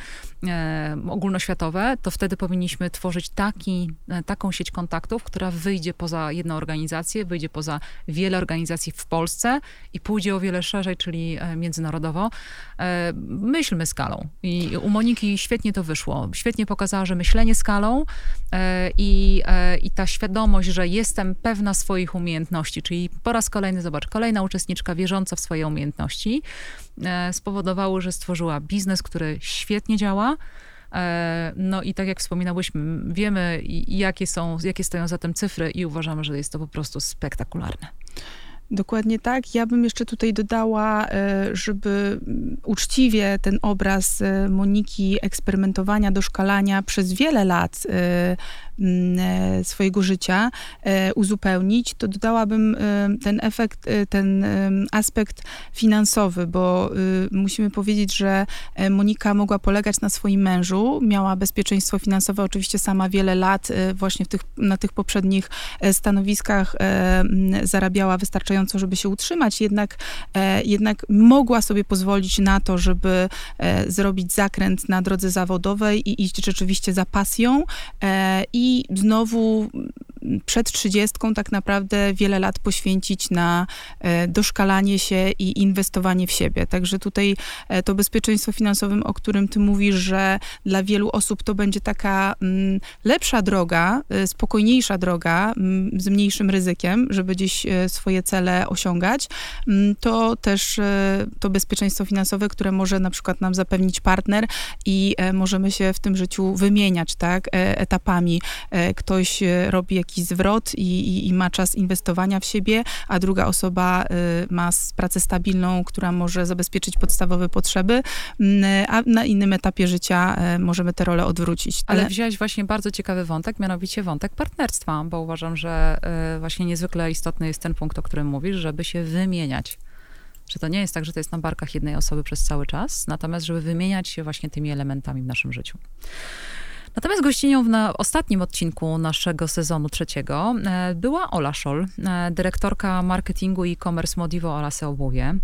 e, ogólnoświatowe, to wtedy powinniśmy tworzyć taki, e, taką sieć kontaktów, która wyjdzie poza jedną organizację, wyjdzie poza wiele organizacji w Polsce i pójdzie o wiele szerzej, czyli e, międzynarodowo. E, myślmy skalą. I u Moniki świetnie to wyszło. Świetnie pokazała, że myślenie skalą e, i, e, i ta świadomość, że jestem pewna swoich umiejętności, czyli po raz kolejny, zobacz, kolejna uczestniczka wierząca w swoje umiejętności, e, spowodowało, że stworzyła biznes, który świetnie działa. E, no i tak jak wspominałyśmy, wiemy jakie są, jakie stoją za tym cyfry i uważamy, że jest to po prostu spektakularne. Dokładnie tak. Ja bym jeszcze tutaj dodała, e, żeby uczciwie ten obraz e, Moniki eksperymentowania, doszkalania przez wiele lat e, swojego życia uzupełnić, to dodałabym ten efekt, ten aspekt finansowy, bo musimy powiedzieć, że Monika mogła polegać na swoim mężu, miała bezpieczeństwo finansowe, oczywiście sama wiele lat właśnie tych, na tych poprzednich stanowiskach zarabiała wystarczająco żeby się utrzymać, jednak, e, jednak mogła sobie pozwolić na to, żeby e, zrobić zakręt na drodze zawodowej i iść rzeczywiście za pasją e, i znowu przed trzydziestką tak naprawdę wiele lat poświęcić na doszkalanie się i inwestowanie w siebie. Także tutaj to bezpieczeństwo finansowe, o którym ty mówisz, że dla wielu osób to będzie taka mm, lepsza droga, spokojniejsza droga, mm, z mniejszym ryzykiem, żeby gdzieś swoje cele osiągać, mm, to też e, to bezpieczeństwo finansowe, które może na przykład nam zapewnić partner i e, możemy się w tym życiu wymieniać, tak, e, etapami. Ktoś robi jakiś zwrot i, i, i ma czas inwestowania w siebie, a druga osoba ma pracę stabilną, która może zabezpieczyć podstawowe potrzeby, mm, a na innym etapie życia możemy te role odwrócić. Ale, Ale wziąłeś właśnie bardzo ciekawy wątek, mianowicie wątek partnerstwa, bo uważam, że właśnie niezwykle istotny jest ten punkt, o którym mówisz, żeby się wymieniać. Że to nie jest tak, że to jest na barkach jednej osoby przez cały czas, natomiast żeby wymieniać się właśnie tymi elementami w naszym życiu. Natomiast gościnią na ostatnim odcinku naszego sezonu trzeciego e, była Ola Szol, e, dyrektorka marketingu i e-commerce Modivo oraz Obuwie.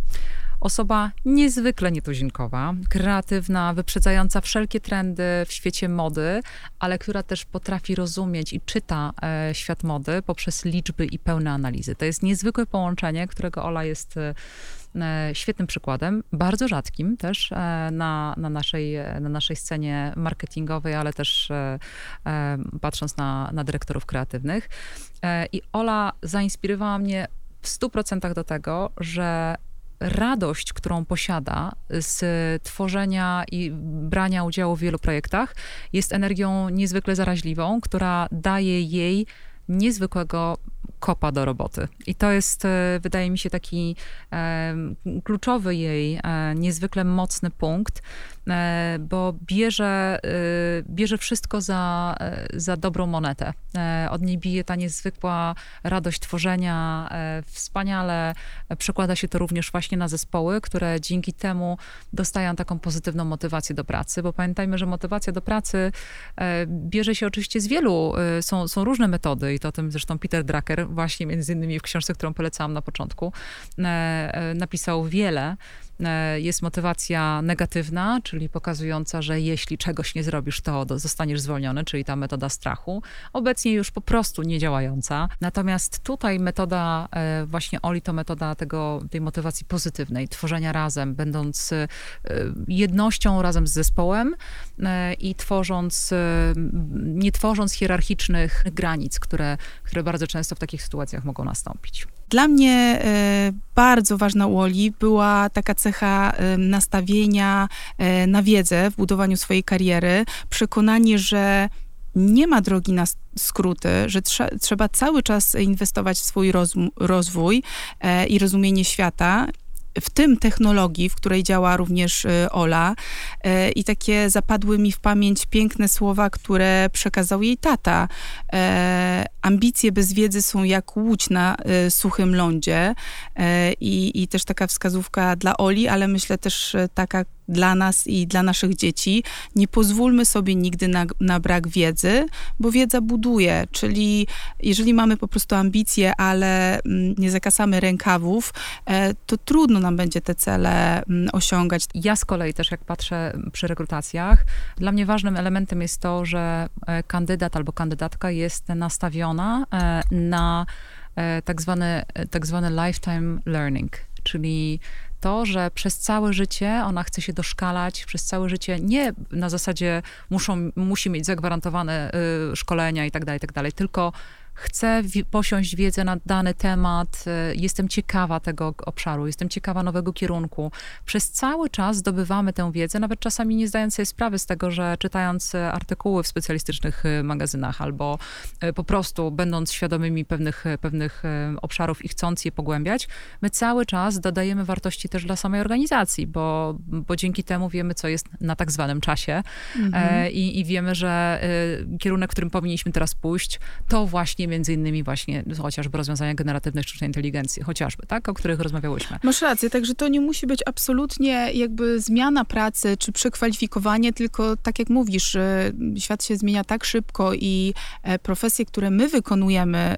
Osoba niezwykle nietuzinkowa, kreatywna, wyprzedzająca wszelkie trendy w świecie mody, ale która też potrafi rozumieć i czyta e, świat mody poprzez liczby i pełne analizy. To jest niezwykłe połączenie, którego Ola jest e, świetnym przykładem, bardzo rzadkim też e, na, na, naszej, na naszej scenie marketingowej, ale też e, e, patrząc na, na dyrektorów kreatywnych. I Ola zainspirowała mnie w 100% do tego, że radość, którą posiada z tworzenia i brania udziału w wielu projektach, jest energią niezwykle zaraźliwą, która daje jej niezwykłego kopa do roboty. I to jest, e, wydaje mi się, taki e, kluczowy jej, e, niezwykle mocny punkt, bo bierze, e, bierze wszystko za, e, za dobrą monetę. Od niej bije ta niezwykła radość tworzenia. Wspaniale przekłada się to również właśnie na zespoły, które dzięki temu dostają taką pozytywną motywację do pracy, bo pamiętajmy, że motywacja do pracy bierze się oczywiście z wielu, są, są różne metody i to o tym zresztą Peter Drucker właśnie między innymi w książce, którą polecałam na początku, napisał wiele E, jest motywacja negatywna, czyli pokazująca, że jeśli czegoś nie zrobisz, to zostaniesz zwolniony, czyli ta metoda strachu. Obecnie już po prostu nie działająca. Natomiast tutaj metoda e, właśnie Oli to metoda tego, tej motywacji pozytywnej, tworzenia razem, będąc e, jednością razem z zespołem i tworząc, nie tworząc hierarchicznych granic, które, które bardzo często w takich sytuacjach mogą nastąpić. Dla mnie bardzo ważna u Oli była taka cecha nastawienia e, na wiedzę w budowaniu swojej kariery, przekonanie, że nie ma drogi na skróty, że trze trzeba cały czas inwestować w swój rozwój e, i rozumienie świata w tym technologii, w której działa również y, Ola. Y, I takie zapadły mi w pamięć piękne słowa, które przekazał jej tata. E, ambicje bez wiedzy są jak łódź na y, suchym lądzie. I, I też taka wskazówka dla Oli, ale myślę też taka dla nas i dla naszych dzieci. Nie pozwólmy sobie nigdy na, na, brak wiedzy, bo wiedza buduje, czyli jeżeli mamy po prostu ambicje, ale mm, nie zakasamy rękawów, e, to trudno nam będzie te cele mm, osiągać. Ja z kolei też jak patrzę przy rekrutacjach, dla mnie ważnym elementem jest to, że e, kandydat albo kandydatka jest nastawiona e, na tak zwany, tak zwany lifetime learning, czyli to, że przez całe życie ona chce się doszkalać, przez całe życie nie na zasadzie muszą, musi mieć zagwarantowane y, szkolenia i tak dalej, tak dalej, tylko chcę posiąść wiedzę na dany temat, y, jestem ciekawa tego obszaru, jestem ciekawa nowego kierunku. Przez cały czas zdobywamy tę wiedzę, nawet czasami nie zdając sobie sprawy z tego, że czytając y, artykuły w specjalistycznych y, magazynach albo po prostu będąc świadomymi pewnych, pewnych obszarów i chcąc je pogłębiać, my cały czas dodajemy wartości też dla samej organizacji, bo, bo dzięki temu wiemy, co jest na tak zwanym czasie mhm. i, i wiemy, że kierunek, w którym powinniśmy teraz pójść, to właśnie między innymi właśnie chociażby rozwiązania generatywnej sztucznej inteligencji, chociażby, tak, o których rozmawiałyśmy. Masz rację, także to nie musi być absolutnie jakby zmiana pracy czy przekwalifikowanie, tylko tak jak mówisz, świat się zmienia tak szybko i e, profesje, które my wykonujemy, e,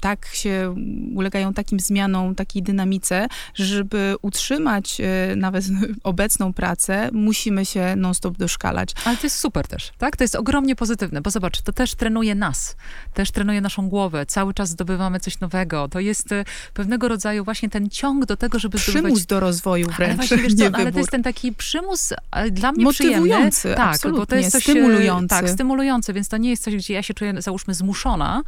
tak się ulegają takim zmianom, takiej dynamice, żeby utrzymać e, nawet obecną pracę, musimy się non-stop doszkalać. Ale to jest super też, tak? To jest ogromnie pozytywne, bo zobacz, to też trenuje nas, też trenuje trenuje naszą głowę, cały czas zdobywamy coś nowego. To jest e, pewnego rodzaju właśnie ten ciąg do tego, żeby przymus zdobywać... do rozwoju wręcz, ale, właśnie, wiesz co, ale to jest ten taki przymus dla mnie Motywujący, przyjemny. Tak, bo to jest coś stymulujący. Tak, stymulujący, więc to nie jest coś, gdzie ja się czuję, załóżmy, zmuszona,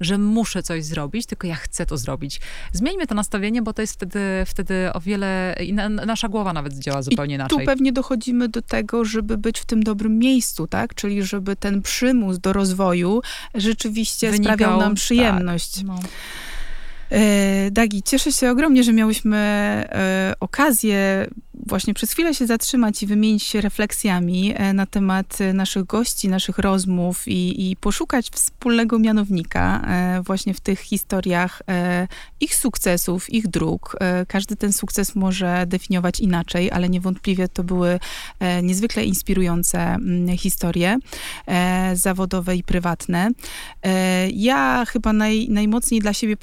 że muszę coś zrobić, tylko ja chcę to zrobić. Zmieńmy to nastawienie, bo to jest wtedy, wtedy o wiele, i na, nasza głowa nawet działa zupełnie I inaczej. tu pewnie dochodzimy do tego, żeby być w tym dobrym miejscu, tak? Czyli żeby ten przymus do rozwoju rzeczywiście Wynikał, sprawiał nam przyjemność. Tak, no. E, Dagi, cieszę się ogromnie, że miałyśmy e, okazję właśnie przez chwilę się zatrzymać i wymienić się refleksjami e, na temat naszych gości, naszych rozmów i, i poszukać wspólnego mianownika właśnie w tych historiach ich sukcesów, ich dróg. Każdy ten sukces może definiować inaczej, ale niewątpliwie to były niezwykle inspirujące mm, historie zawodowe i prywatne. Ja chyba naj, najmocniej dla siebie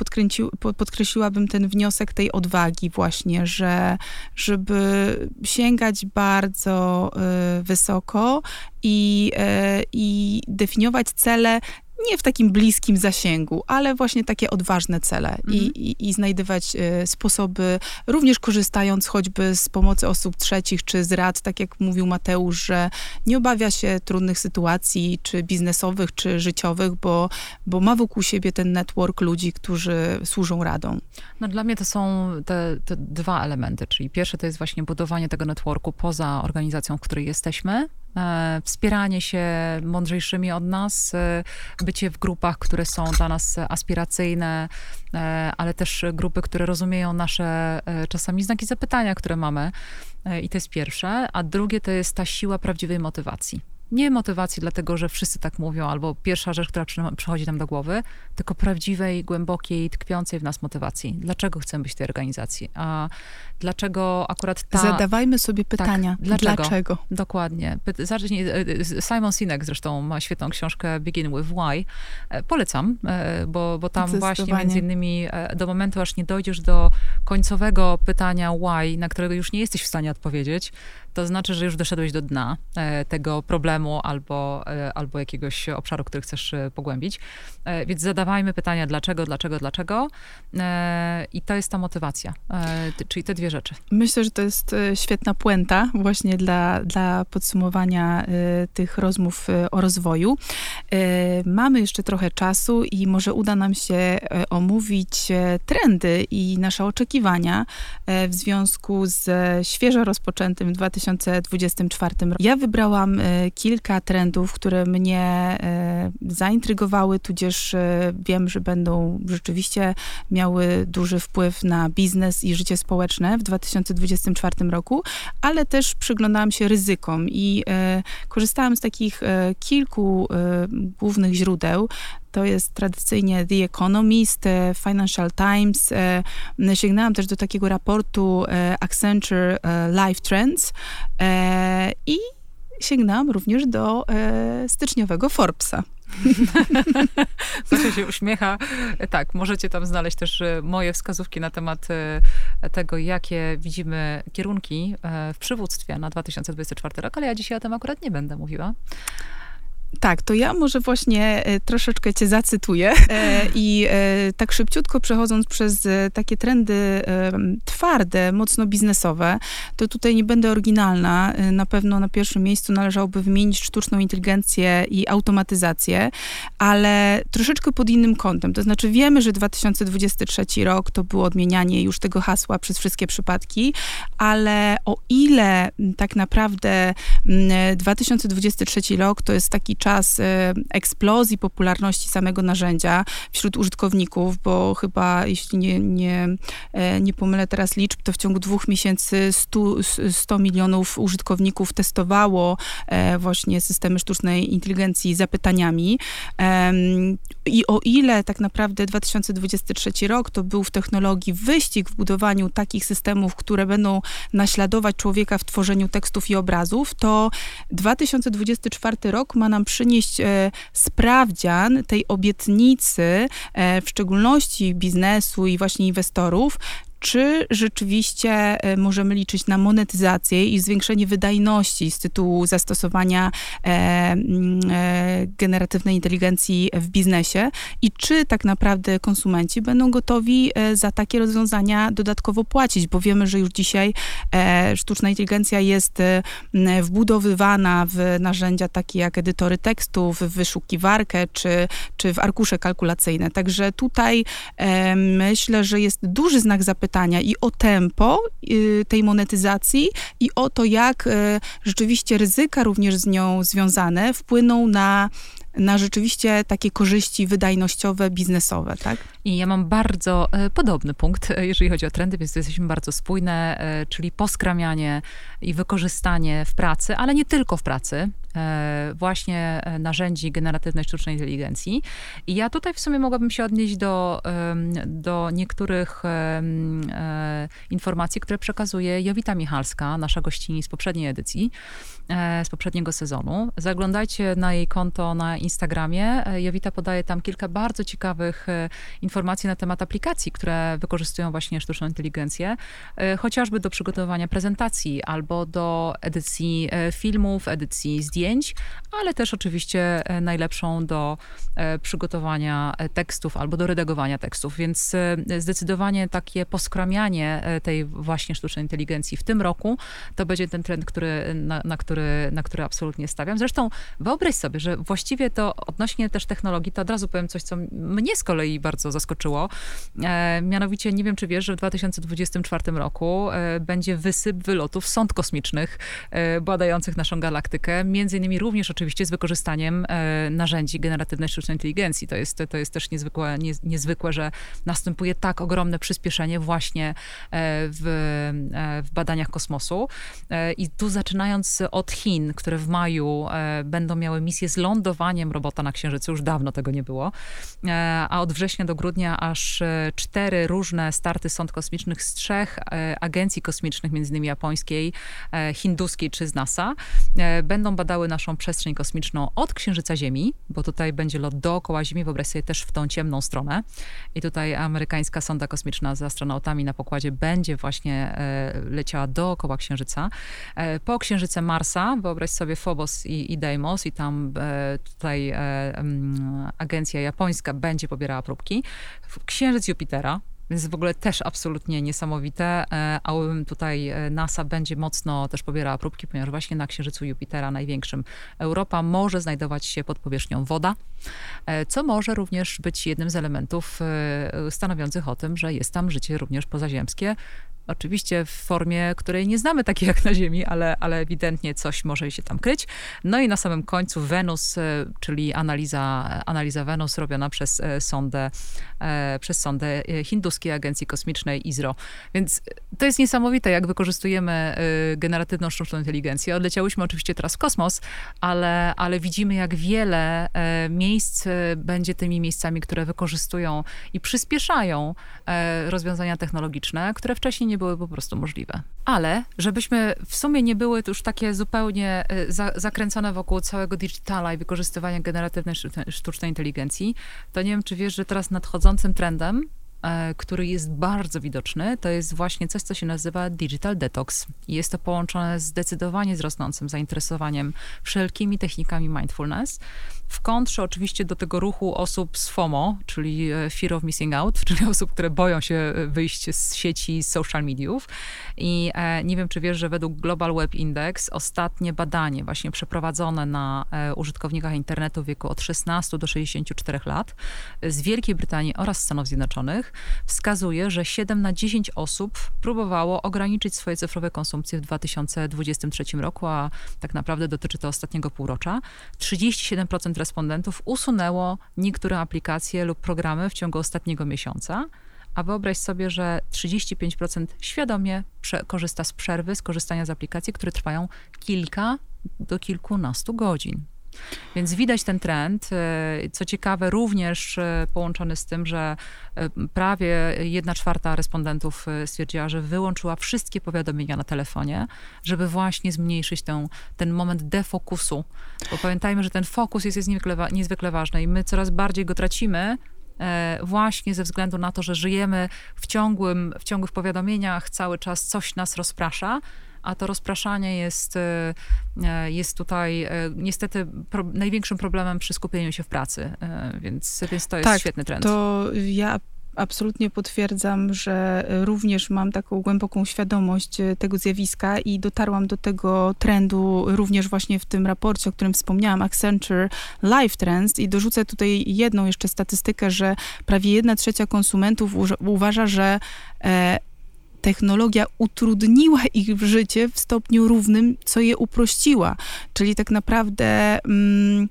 podkreśliłabym ten wniosek tej odwagi właśnie, że żeby sięgać bardzo y, wysoko i, y, i definiować cele nie w takim bliskim zasięgu, ale właśnie takie odważne cele mhm. i, i, i, znajdywać y, sposoby, również korzystając choćby z pomocy osób trzecich, czy z rad, tak jak mówił Mateusz, że nie obawia się trudnych sytuacji, czy biznesowych, czy życiowych, bo, bo ma wokół siebie ten network ludzi, którzy służą radą. No dla mnie to są te, te dwa elementy, czyli pierwsze to jest właśnie budowanie tego networku poza organizacją, w której jesteśmy, wspieranie się mądrzejszymi od nas, e, bycie w grupach, które są dla nas aspiracyjne, e, ale też grupy, które rozumieją nasze czasami znaki zapytania, które mamy. I to jest pierwsze. A drugie to jest ta siła prawdziwej motywacji. Nie motywacji dlatego, że wszyscy tak mówią, albo pierwsza rzecz, która przychodzi nam do głowy, tylko prawdziwej, głębokiej, tkwiącej w nas motywacji. Dlaczego chcemy być w tej organizacji? A dlaczego akurat ta... Zadawajmy sobie pytania. Tak, dlaczego? dlaczego? Dokładnie. Zacznij, Simon Sinek zresztą ma świetną książkę Begin with Why. Polecam, bo, bo tam właśnie między innymi do momentu, aż nie dojdziesz do końcowego pytania why, na którego już nie jesteś w stanie odpowiedzieć, to znaczy, że już doszedłeś do dna e, tego problemu albo, e, albo jakiegoś obszaru, który chcesz e, pogłębić. Więc zadawajmy pytania dlaczego, dlaczego, dlaczego. I to jest ta motywacja, czyli te dwie rzeczy. Myślę, że to jest świetna puenta właśnie dla, dla podsumowania tych rozmów o rozwoju. Mamy jeszcze trochę czasu i może uda nam się omówić trendy i nasze oczekiwania w związku z świeżo rozpoczętym 2020 2024 roku. Ja wybrałam e, kilka trendów, które mnie e, zaintrygowały, tudzież e, wiem, że będą rzeczywiście miały duży wpływ na biznes i życie społeczne w 2024 roku, ale też przyglądałam się ryzykom i korzystałam z takich kilku głównych źródeł. To jest tradycyjnie The Economist, e, Financial Times. E, sięgnęłam też do takiego raportu e, Accenture Life Trends i sięgnęłam również do styczniowego Forbesa. Zosia się uśmiecha. Tak, możecie tam znaleźć też moje wskazówki na temat tego, jakie widzimy kierunki w przywództwie na 2024 rok, ale ja dzisiaj o tym akurat nie będę mówiła. Tak, to ja może właśnie e, troszeczkę cię zacytuję e, i e, tak szybciutko przechodząc przez takie trendy twarde, mocno biznesowe, to tutaj nie będę oryginalna. Na pewno na pierwszym miejscu należałoby wymienić sztuczną inteligencję i automatyzację, ale troszeczkę pod innym kątem. To znaczy wiemy, że 2023 rok to było odmienianie już tego hasła przez wszystkie przypadki, ale o ile tak naprawdę 2023 rok to jest taki czas e, eksplozji popularności samego narzędzia wśród użytkowników, bo chyba, jeśli nie, nie, e, nie pomylę teraz liczb, to w ciągu dwóch miesięcy 100, 100 milionów użytkowników testowało e, właśnie systemy sztucznej inteligencji zapytaniami. I o ile tak naprawdę 2023 rok to był w technologii wyścig w budowaniu takich systemów, które będą naśladować człowieka w tworzeniu tekstów i obrazów, to 2024 rok ma nam przynieść e, sprawdzian tej obietnicy, e, w szczególności biznesu i właśnie inwestorów, czy rzeczywiście e, możemy liczyć na monetyzację i zwiększenie wydajności z tytułu zastosowania e, mm, e, generatywnej inteligencji w biznesie i czy tak naprawdę konsumenci będą gotowi e, za takie rozwiązania dodatkowo płacić, bo wiemy, że już dzisiaj e, sztuczna inteligencja jest e, wbudowywana w narzędzia takie jak edytory tekstów, w wyszukiwarkę czy, czy w arkusze kalkulacyjne. Także tutaj myślę, że jest duży znak zapytania, pytania i o tempo y, tej monetyzacji i o to, jak y, rzeczywiście ryzyka również z nią związane wpłyną na na rzeczywiście takie korzyści wydajnościowe, biznesowe, tak? I ja mam bardzo e, podobny punkt, jeżeli chodzi o trendy, więc jesteśmy bardzo spójne, czyli poskramianie i wykorzystanie w pracy, ale nie tylko w pracy, właśnie narzędzi generatywnej sztucznej inteligencji. I ja tutaj w sumie mogłabym się odnieść do, do niektórych informacji, które przekazuje Jowita Michalska, nasza gościni z poprzedniej edycji, z poprzedniego sezonu. Zaglądajcie na jej konto na Instagramie. Jowita podaje tam kilka bardzo ciekawych informacji, informacji na temat aplikacji, które wykorzystują właśnie sztuczną inteligencję, e, chociażby do przygotowania prezentacji albo do edycji e, filmów, edycji zdjęć, ale też oczywiście e, najlepszą do przygotowania tekstów albo do redagowania tekstów. Więc zdecydowanie takie poskramianie tej właśnie sztucznej inteligencji w tym roku to będzie ten trend, który, na, na, który, na który absolutnie stawiam. Zresztą wyobraź sobie, że właściwie to odnośnie też technologii, to od razu powiem coś, co mnie z kolei bardzo zaskoczyło. E, mianowicie, nie wiem, czy wiesz, że w 2024 roku e, będzie wysyp wylotów sąd kosmicznych e, badających naszą galaktykę, między innymi również oczywiście z wykorzystaniem narzędzi generatywnej sztucznej inteligencji. To jest, to jest też niezwykłe, nie, niezwykłe, że następuje tak ogromne przyspieszenie właśnie w, w badaniach kosmosu. I tu zaczynając od Chin, które w maju będą miały misję zlądowania lądowaniem robota na Księżycu. Już dawno tego nie było. A od września do grudnia aż cztery różne starty sąd kosmicznych z trzech agencji kosmicznych, między innymi japońskiej, hinduskiej czy z NASA, będą badały naszą przestrzeń kosmiczną od Księżyca Ziemi, bo tutaj będzie lot dookoła Ziemi, wyobraź sobie też w tą ciemną stronę. I tutaj amerykańska sonda kosmiczna z astronautami na pokładzie będzie właśnie leciała dookoła Księżyca. E, po Księżyce Marsa, wyobraź sobie Phobos i, i Deimos i tam e, tutaj e, agencja japońska będzie pobierała próbki. Księżyc Jupitera, więc w ogóle też absolutnie niesamowite. A tutaj NASA będzie mocno też pobierała próbki, ponieważ właśnie na Księżycu Jupitera, największym Europa, może znajdować się pod powierzchnią woda, co może również być jednym z elementów stanowiących o tym, że jest tam życie również pozaziemskie, Oczywiście w formie, której nie znamy takiej jak na Ziemi, ale, ale ewidentnie coś może się tam kryć. No i na samym końcu Wenus, e, czyli analiza, analiza Wenus robiona przez e, sondę, e, przez sondę hinduskiej agencji kosmicznej ISRO. Więc to jest niesamowite, jak wykorzystujemy generatywną sztuczną inteligencję. Odleciałyśmy oczywiście teraz w kosmos, ale, ale widzimy, jak wiele miejsc będzie tymi miejscami, które wykorzystują i przyspieszają rozwiązania technologiczne, które wcześniej nie były po prostu możliwe. Ale żebyśmy w sumie nie były już takie zupełnie e, za, zakręcone wokół całego digitala i wykorzystywania generatywnej sztucznej inteligencji, to nie wiem, czy wiesz, że teraz nadchodzącym trendem który jest bardzo widoczny, to jest właśnie coś, co się nazywa digital detox. Jest to połączone zdecydowanie z rosnącym zainteresowaniem wszelkimi technikami mindfulness. W kontrze oczywiście do tego ruchu osób z FOMO, czyli e, Fear of Missing Out, czyli osób, które boją się e, wyjść z sieci, z social mediów. I e, nie wiem, czy wiesz, że według Global Web Index ostatnie badanie właśnie przeprowadzone na użytkownikach internetu w wieku od 16 do 64 lat z Wielkiej Brytanii oraz Stanów Zjednoczonych wskazuje, że 7 na 10 osób próbowało ograniczyć swoje cyfrowe konsumpcje w 2023 roku, a tak naprawdę dotyczy to ostatniego półrocza. 37% respondentów usunęło niektóre aplikacje lub programy w ciągu ostatniego miesiąca, a wyobraź sobie, że 35% świadomie korzysta z przerwy, z korzystania z aplikacji, które trwają kilka do kilkunastu godzin. Więc widać ten trend. E, co ciekawe, również e, połączony z tym, że e, prawie jedna czwarta respondentów stwierdziła, że wyłączyła wszystkie powiadomienia na telefonie, żeby właśnie zmniejszyć ten, ten moment defokusu. Bo pamiętajmy, że ten fokus jest, jest niezwykle, niezwykle ważny i my coraz bardziej go tracimy, właśnie ze względu na to, że żyjemy w, ciągłym, w ciągłych powiadomieniach, cały czas coś nas rozprasza, a to rozpraszanie jest, e, e, jest tutaj e, niestety pro, największym problemem przy skupieniu się w pracy, więc, więc to jest tak, świetny trend. to ja absolutnie potwierdzam, że również mam taką głęboką świadomość tego zjawiska i dotarłam do tego trendu również właśnie w tym raporcie, o którym wspomniałam, Accenture Life Trends i dorzucę tutaj jedną jeszcze statystykę, że prawie jedna trzecia konsumentów uważa, że technologia utrudniła ich życie w stopniu równym, co je uprościła. Czyli tak naprawdę. Mm,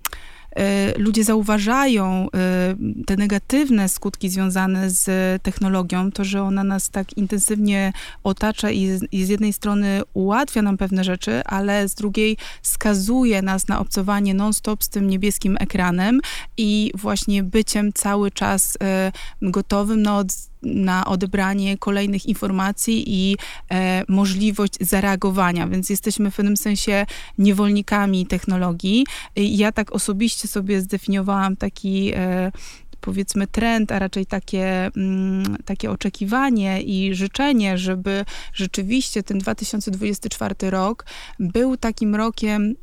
e, ludzie zauważają e, te negatywne skutki związane z technologią, to, że ona nas tak intensywnie otacza i z, i z jednej strony ułatwia nam pewne rzeczy, ale z drugiej skazuje nas na obcowanie non-stop z tym niebieskim ekranem i właśnie byciem cały czas e, gotowym na od na odebranie kolejnych informacji i e, możliwość zareagowania, więc jesteśmy w pewnym sensie niewolnikami technologii. Ja tak osobiście sobie zdefiniowałam taki e, powiedzmy trend, a raczej takie, mm, takie oczekiwanie i życzenie, żeby rzeczywiście ten 2024 rok był takim rokiem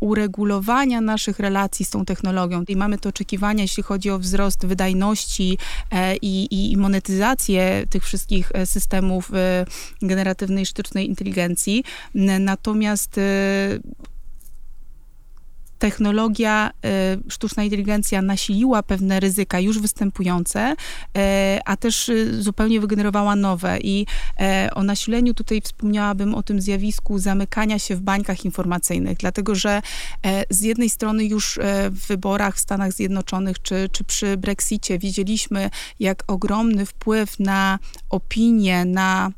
uregulowania naszych relacji z tą technologią. I mamy te oczekiwania, jeśli chodzi o wzrost wydajności e, i, i monetyzację tych wszystkich e, systemów e, generatywnej sztucznej inteligencji. Natomiast technologia, y, sztuczna inteligencja nasiliła pewne ryzyka już występujące, y, a też y, zupełnie wygenerowała nowe. I o nasileniu tutaj wspomniałabym o tym zjawisku zamykania się w bańkach informacyjnych, dlatego że z jednej strony już w wyborach w Stanach Zjednoczonych czy, czy przy Brexicie widzieliśmy, jak ogromny wpływ na opinię, na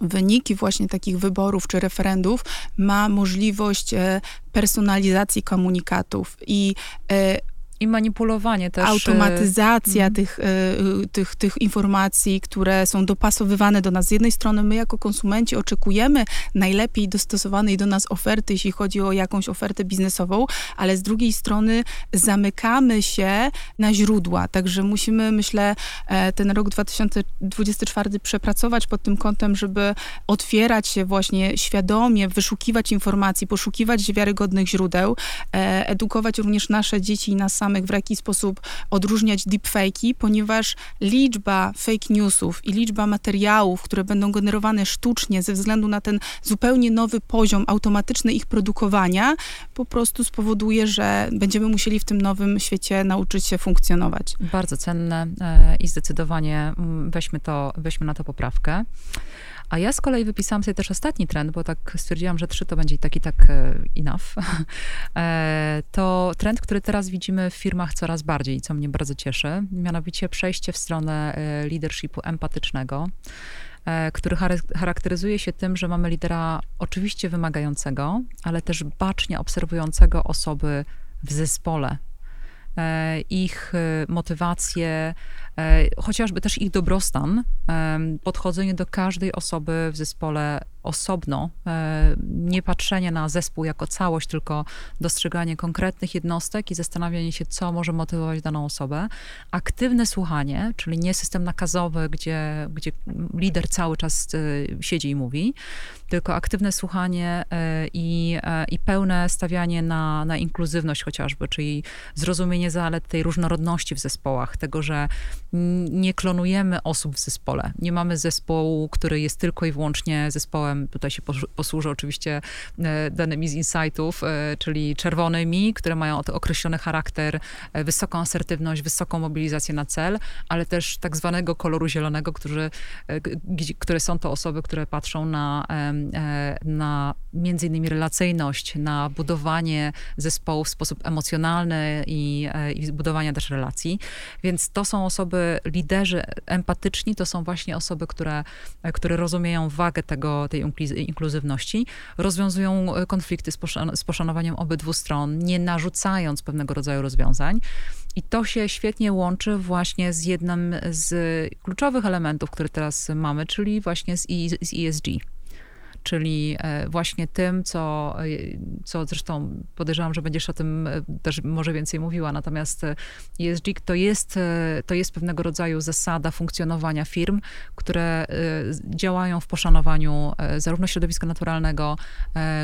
wyniki właśnie takich wyborów czy referendów ma możliwość e, personalizacji komunikatów i e, i manipulowanie też. Automatyzacja y tych, y tych, tych informacji, które są dopasowywane do nas. Z jednej strony my jako konsumenci oczekujemy najlepiej dostosowanej do nas oferty, jeśli chodzi o jakąś ofertę biznesową, ale z drugiej strony zamykamy się na źródła. Także musimy, myślę, e, ten rok 2024 przepracować pod tym kątem, żeby otwierać się właśnie świadomie, wyszukiwać informacji, poszukiwać wiarygodnych źródeł, e, edukować również nasze dzieci i nas samych samych, w jaki sposób odróżniać deepfake'i, ponieważ liczba fake newsów i liczba materiałów, które będą generowane sztucznie ze względu na ten zupełnie nowy poziom automatyczny ich produkowania, po prostu spowoduje, że będziemy musieli w tym nowym świecie nauczyć się funkcjonować. Bardzo cenne e, i zdecydowanie mm, weźmy, to, weźmy na to poprawkę. A ja z kolei wypisałam sobie też ostatni trend, bo tak stwierdziłam, że trzy to będzie tak i tak e, enough. E, to trend, który teraz widzimy w firmach coraz bardziej, co mnie bardzo cieszy, mianowicie przejście w stronę e, leadershipu empatycznego który charakteryzuje się tym, że mamy lidera oczywiście wymagającego, ale też bacznie obserwującego osoby w zespole, ich motywacje, chociażby też ich dobrostan, podchodzenie do każdej osoby w zespole osobno, e, nie patrzenie na zespół jako całość, tylko dostrzeganie konkretnych jednostek i zastanawianie się, co może motywować daną osobę. Aktywne słuchanie, czyli nie system nakazowy, gdzie, gdzie lider cały czas e, siedzi i mówi, tylko aktywne słuchanie e, i, i pełne stawianie na, na inkluzywność chociażby, czyli zrozumienie zalet tej różnorodności w zespołach, tego, że nie klonujemy osób w zespole. Nie mamy zespołu, który jest tylko i wyłącznie zespołem, tutaj się posłużę oczywiście e, danymi z insightów, e, czyli czerwonymi, które mają określony charakter, e, wysoką asertywność, wysoką mobilizację na cel, ale też tak zwanego koloru zielonego, którzy, które są to osoby, które patrzą na, na między innymi relacyjność, na budowanie zespołu w sposób emocjonalny i, i budowania też relacji. Więc to są osoby, liderzy empatyczni, to są właśnie osoby, które, które rozumieją wagę tego, tej inkluzywności, rozwiązują konflikty z, poszan z poszanowaniem obydwu stron, nie narzucając pewnego rodzaju rozwiązań. I to się świetnie łączy właśnie z jednym z kluczowych elementów, które teraz mamy, czyli właśnie z ESG czyli e, właśnie tym, co, e, co zresztą podejrzewam, że będziesz o tym e, też może więcej mówiła, natomiast ESG to jest, to jest pewnego rodzaju zasada funkcjonowania firm, które działają w poszanowaniu zarówno środowiska naturalnego,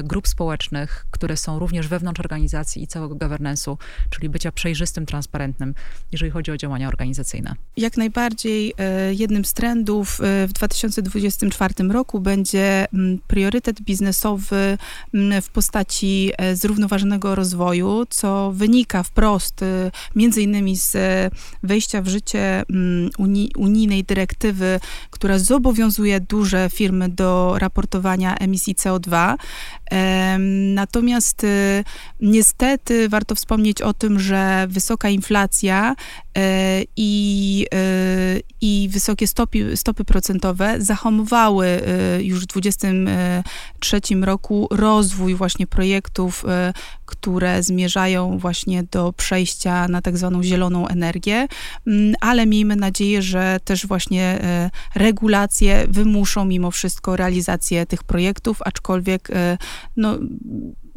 grup społecznych, które są również wewnątrz organizacji i całego governance'u, czyli bycia przejrzystym, transparentnym, jeżeli chodzi o działania organizacyjne. Jak najbardziej jednym z trendów w 2024 roku będzie mm, priorytet biznesowy mm, w postaci e, zrównoważonego rozwoju, co wynika wprost e, między innymi z wejścia w życie mm, unijnej dyrektywy, która zobowiązuje duże firmy do raportowania emisji CO2. Natomiast e, niestety warto wspomnieć o tym, że wysoka inflacja i, i wysokie stopy, stopy procentowe zahamowały już w 20 2023 roku rozwój właśnie projektów, e, które zmierzają właśnie do przejścia na tak zwaną zieloną energię, mm, ale miejmy nadzieję, że też właśnie e, regulacje wymuszą mimo wszystko realizację tych projektów, aczkolwiek e, no,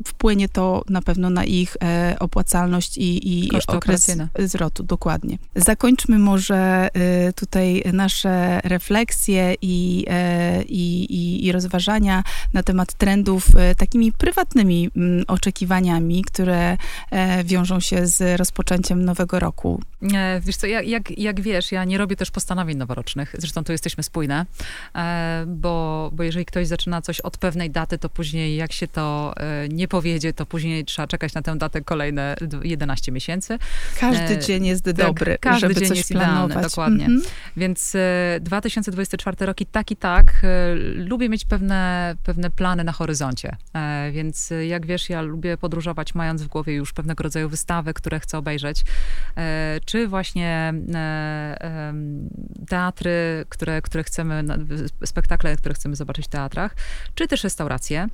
wpłynie to na pewno na ich e, opłacalność i, i okres zwrotu. Dokładnie. Zakończmy może e, tutaj nasze refleksje i, e, i, i, rozważania na temat trendów takimi prywatnymi mm, oczekiwaniami, które wiążą się z rozpoczęciem nowego roku. Wiesz co, jak, jak, jak wiesz, ja nie robię też postanowień noworocznych, zresztą tu jesteśmy spójne, bo, bo jeżeli ktoś zaczyna coś od pewnej daty, to później jak się to nie powie zapowiedzie, to później trzeba czekać na tę datę kolejne 11 miesięcy. Każdy e, dzień jest tak, dobry, każdy żeby dzień coś jest planować. Idealny, dokładnie. Mm -hmm. Więc 2024 e, rok i tak i tak e, lubię mieć pewne, pewne plany na horyzoncie. Więc jak wiesz, ja lubię podróżować mając w głowie już pewnego rodzaju wystawy, które chcę obejrzeć. Czy właśnie teatry, które, które chcemy, spektakle, które chcemy zobaczyć w teatrach, czy też restauracje.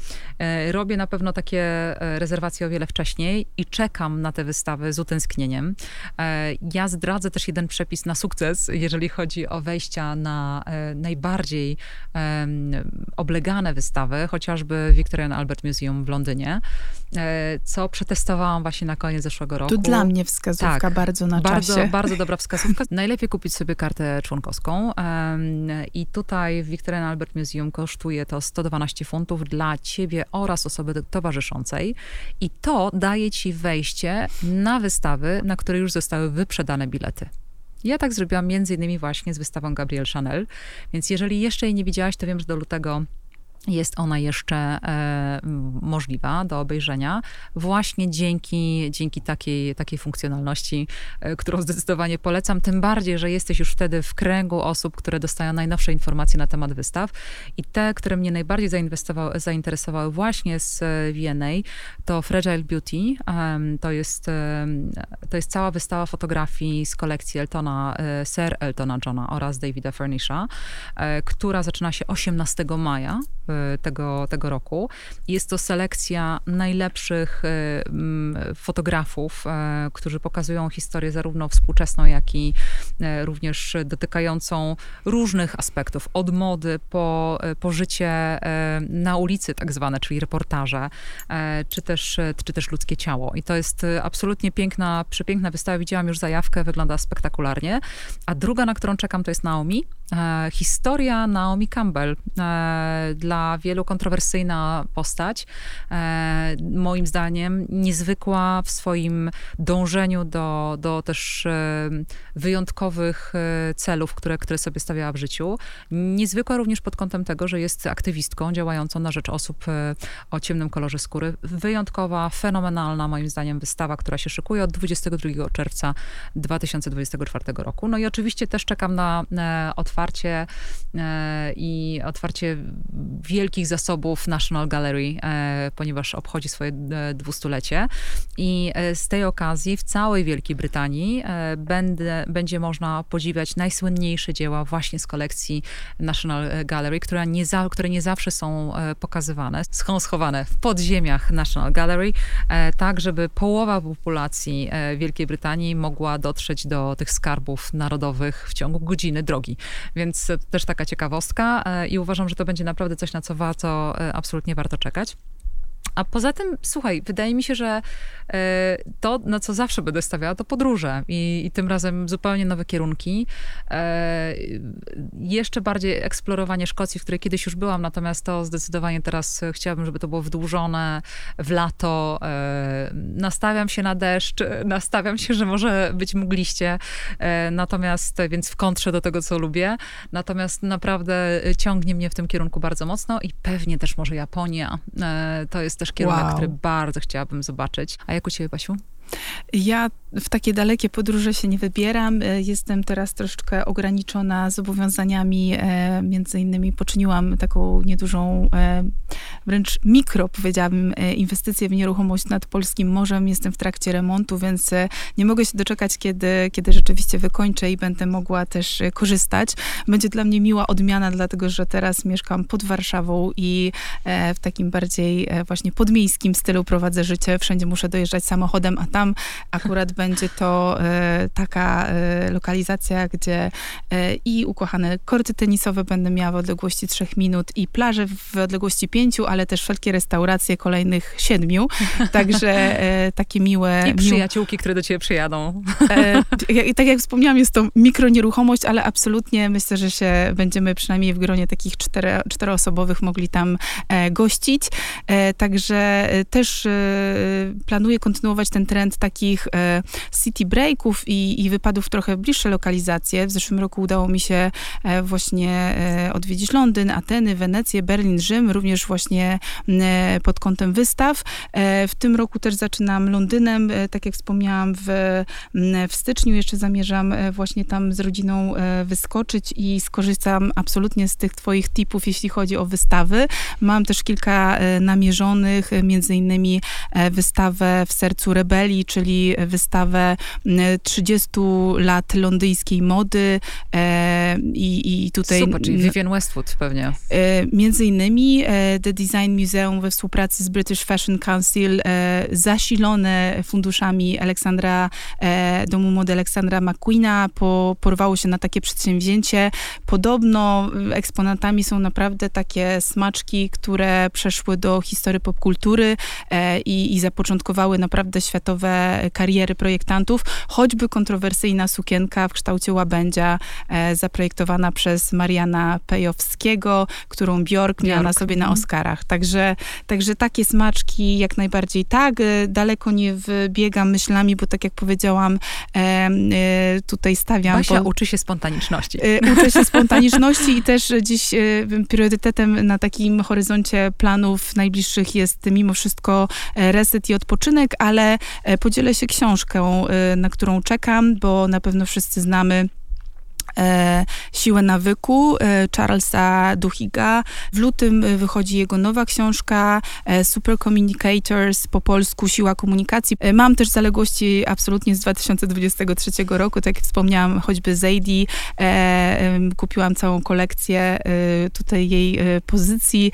Robię na pewno takie rezerwacje o wiele wcześniej i czekam na te wystawy z utęsknieniem. Ja zdradzę też jeden przepis na sukces, jeżeli chodzi o wejścia na e, najbardziej oblegane wystawy, chociażby Victorian Albert Museum w Londynie, e, co przetestowałam właśnie na koniec zeszłego roku. To dla mnie wskazówka tak, bardzo na bardzo, czasie. Bardzo dobra wskazówka. Najlepiej kupić sobie kartę członkowską i tutaj w Victorian Albert Museum kosztuje to 112 funtów dla ciebie oraz osoby towarzyszącej i to daje ci wejście na wystawy, na które już zostały wyprzedane bilety. Ja tak zrobiłam między innymi właśnie z wystawą Gabrielle Chanel, więc jeżeli jeszcze jej nie widziałaś, to wiem, że do lutego jest ona jeszcze e, możliwa do obejrzenia właśnie dzięki, dzięki takiej, takiej funkcjonalności, e, którą zdecydowanie polecam. Tym bardziej, że jesteś już wtedy w kręgu osób, które dostają najnowsze informacje na temat wystaw. I te, które mnie najbardziej zainteresowały właśnie z VNA, to Fragile Beauty. to, jest, to jest cała wystawa fotografii z kolekcji Eltona, e, Sir Eltona Johna oraz Davida Furnisha, e, która zaczyna się 18 maja e, tego, tego roku. Jest to selekcja najlepszych e, fotografów, e, którzy pokazują historię zarówno współczesną, jak i e, również dotykającą różnych aspektów, od mody po, po życie na ulicy tak zwane, czyli reportaże, czy też, czy też ludzkie ciało. I to jest absolutnie piękna, przepiękna wystawa. Widziałam już zajawkę, wygląda spektakularnie. A druga, na którą czekam, to jest Naomi. Historia Naomi Campbell dla wielu kontrowersyjna postać. E, moim zdaniem niezwykła w swoim dążeniu do, do też e, wyjątkowych e, celów, które, które sobie stawiała w życiu. Niezwykła również pod kątem tego, że jest aktywistką działającą na rzecz osób o ciemnym kolorze skóry. Wyjątkowa, fenomenalna moim zdaniem wystawa, która się szykuje od 22 czerwca 2024 roku. No i oczywiście też czekam na otwarcie i otwarcie wielkich zasobów National Gallery, e, ponieważ obchodzi swoje e, dwustulecie. I e, z tej okazji w całej Wielkiej Brytanii będę, będzie można podziwiać najsłynniejsze dzieła właśnie z kolekcji National Gallery, które nie, za, które nie zawsze są pokazywane, są schowane w podziemiach National Gallery, tak żeby połowa populacji Wielkiej Brytanii mogła dotrzeć do tych skarbów narodowych w ciągu godziny drogi. Więc też taka ciekawostka i uważam, że to będzie naprawdę coś, na co warto e, absolutnie warto czekać. A poza tym, słuchaj, wydaje mi się, że e, to, na co zawsze będę stawiała, to podróże i, i tym razem zupełnie nowe kierunki. E, jeszcze bardziej eksplorowanie Szkocji, w której kiedyś już byłam, natomiast to zdecydowanie teraz chciałabym, żeby to było wdłużone w lato. E, nastawiam się na deszcz, nastawiam się, że może być mgliście, natomiast, więc w kontrze do tego, co lubię. Natomiast naprawdę ciągnie mnie w tym kierunku bardzo mocno i pewnie też może Japonia. To jest też kierunek, wow. który bardzo chciałabym zobaczyć. A jak u ciebie, Basiu? Ja w takie dalekie podróże się nie wybieram. E, jestem teraz troszeczkę ograniczona zobowiązaniami. E, między innymi poczyniłam taką niedużą, e, wręcz mikro, powiedziałabym, inwestycję w nieruchomość nad polskim morzem. Jestem w trakcie remontu, więc nie mogę się doczekać, kiedy, kiedy rzeczywiście wykończę i będę mogła też korzystać. Będzie dla mnie miła odmiana, dlatego że teraz mieszkam pod Warszawą i w takim bardziej właśnie podmiejskim stylu prowadzę życie. Wszędzie muszę dojeżdżać samochodem, a tam akurat będzie to e, taka e, lokalizacja, gdzie e, i ukochane korty tenisowe będę miała w odległości trzech minut i plaże w odległości pięciu, ale też wszelkie restauracje kolejnych siedmiu. Także takie miłe... I przyjaciółki, które do ciebie przyjadą. I tak jak wspomniałam, jest to mikronieruchomość, ale absolutnie myślę, że się będziemy przynajmniej w gronie takich cztery, czteroosobowych mogli tam gościć. Także też planuję kontynuować ten trend takich e, city breaków i, i wypadów trochę bliższe lokalizacje. W zeszłym roku udało mi się e, właśnie e, odwiedzić Londyn, Ateny, Wenecję, Berlin, Rzym, również właśnie pod kątem wystaw. W tym roku też zaczynam Londynem, tak jak wspomniałam w, w styczniu jeszcze zamierzam właśnie tam z rodziną wyskoczyć i skorzystam absolutnie z tych twoich tipów, jeśli chodzi o wystawy. Mam też kilka namierzonych, między innymi wystawę w sercu rebelii, czyli wystawę 30 lat londyńskiej mody i, i tutaj... Super, czyli Vivienne Westwood pewnie. Między innymi The Design Museum we współpracy z British Fashion Council zasilone funduszami Aleksandra, domu mody Aleksandra McQueena po, porwało się na takie przedsięwzięcie. Podobno eksponatami są naprawdę takie smaczki, które przeszły do historii popkultury i, i zapoczątkowały naprawdę światowe kariery projektantów, choćby kontrowersyjna sukienka w kształcie łabędzia, zaprojektowana przez Mariana Pejowskiego, którą Bjork, miała na sobie na mhm. Oscarach. Także, także takie smaczki jak najbardziej tak. Daleko nie wybiegam myślami, bo tak jak powiedziałam, tutaj stawiam... Basia po, uczy się spontaniczności. Uczę się spontaniczności i też dziś priorytetem na takim horyzoncie planów najbliższych jest mimo wszystko reset i odpoczynek, ale podzielę się książką, na którą czekam, bo na pewno wszyscy znamy Siłę nawyku e, Charlesa Duhiga. W lutym e, wychodzi jego nowa książka e, Super Communicators, po polsku Siła komunikacji. E, mam też zaległości absolutnie z 2023 roku, tak jak wspomniałam, choćby Zaidi. E, kupiłam całą kolekcję tutaj jej pozycji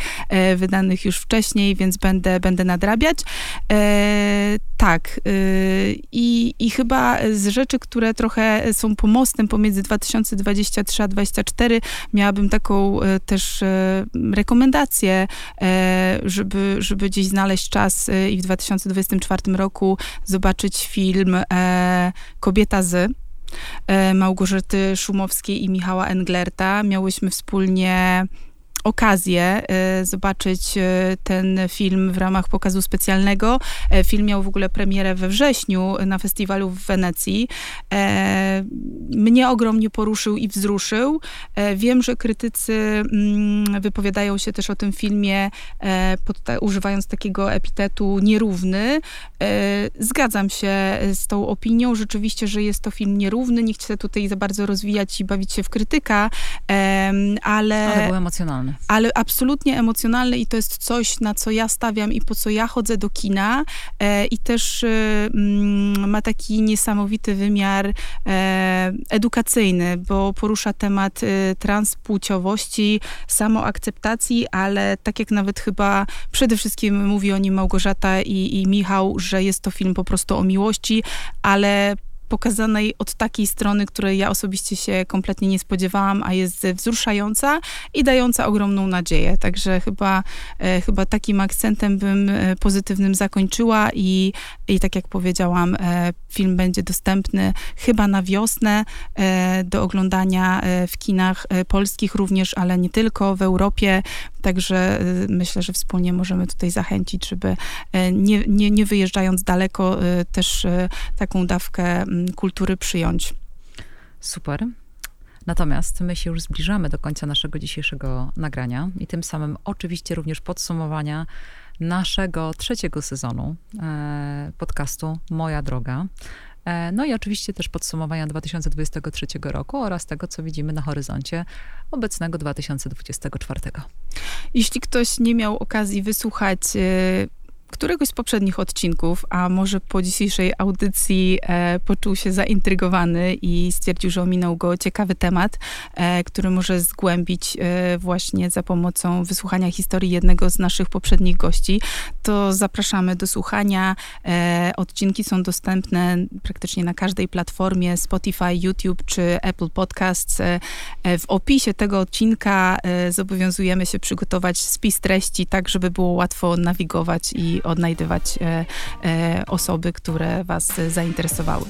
wydanych już wcześniej, więc będę, będę nadrabiać. tak. I, I chyba z rzeczy, które trochę są pomostem pomiędzy 2000 2023 a 2024 miałabym taką e, też e, rekomendację, e, żeby, żeby gdzieś znaleźć czas i w 2024 roku zobaczyć film Kobieta z Małgorzaty Szumowskiej i Michała Englerta. Miałyśmy wspólnie okazję e, zobaczyć e, ten film w ramach pokazu specjalnego. E, film miał w ogóle premierę we wrześniu na festiwalu w Wenecji. Mnie ogromnie poruszył i wzruszył. Wiem, że krytycy mm, wypowiadają się też o tym filmie używając takiego epitetu nierówny. Zgadzam się z tą opinią. Rzeczywiście, że jest to film nierówny. Nie chcę tutaj za bardzo rozwijać i bawić się w krytyka, ale... Ale był emocjonalny Ale absolutnie emocjonalny i to jest coś, na co ja stawiam i po co ja chodzę do kina e, i też e, mm, ma taki niesamowity wymiar e, edukacyjny, bo porusza temat e, transpłciowości, samoakceptacji, ale tak jak nawet chyba przede wszystkim mówi o nim Małgorzata i, i Michał, że jest to film po prostu o miłości, ale pokazanej od takiej strony, której ja osobiście się kompletnie nie spodziewałam, a jest wzruszająca i dająca ogromną nadzieję. Także chyba, e, chyba takim akcentem bym e, pozytywnym zakończyła i, i tak jak powiedziałam, e, film będzie dostępny chyba na wiosnę do oglądania w kinach polskich również, ale nie tylko, w Europie. Także myślę, że wspólnie możemy tutaj zachęcić, żeby nie, nie, nie wyjeżdżając daleko, też taką dawkę kultury przyjąć. Super. Natomiast my się już zbliżamy do końca naszego dzisiejszego nagrania i tym samym oczywiście również podsumowania naszego trzeciego sezonu e, podcastu Moja Droga. E, no i oczywiście też podsumowania 2023 roku oraz tego, co widzimy na horyzoncie obecnego 2024. Jeśli ktoś nie miał okazji wysłuchać e, któregoś z poprzednich odcinków, a może po dzisiejszej audycji e, poczuł się zaintrygowany i stwierdził, że ominął go ciekawy temat, e, który może zgłębić e, właśnie za pomocą wysłuchania historii jednego z naszych poprzednich gości, to zapraszamy do słuchania. E, odcinki są dostępne praktycznie na każdej platformie Spotify, YouTube czy Apple Podcasts. E, e, w opisie tego odcinka zobowiązujemy się przygotować spis treści, tak żeby było łatwo nawigować i odnajdywać e, e, osoby, które Was zainteresowały.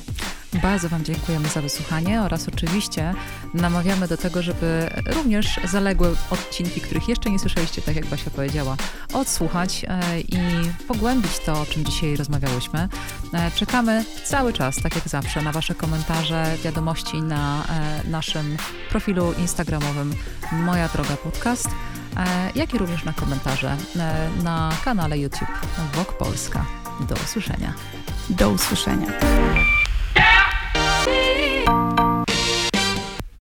Bardzo Wam dziękujemy za wysłuchanie oraz oczywiście namawiamy do tego, żeby również zaległe odcinki, których jeszcze nie słyszeliście, tak jak Basia powiedziała, odsłuchać e, i pogłębić to, o czym dzisiaj rozmawiałyśmy. Czekamy cały czas, tak jak zawsze, na Wasze komentarze, wiadomości na naszym profilu instagramowym Moja Droga Podcast, E, jak i również na komentarze e, na kanale YouTube Wok Polska. Do usłyszenia. Do usłyszenia.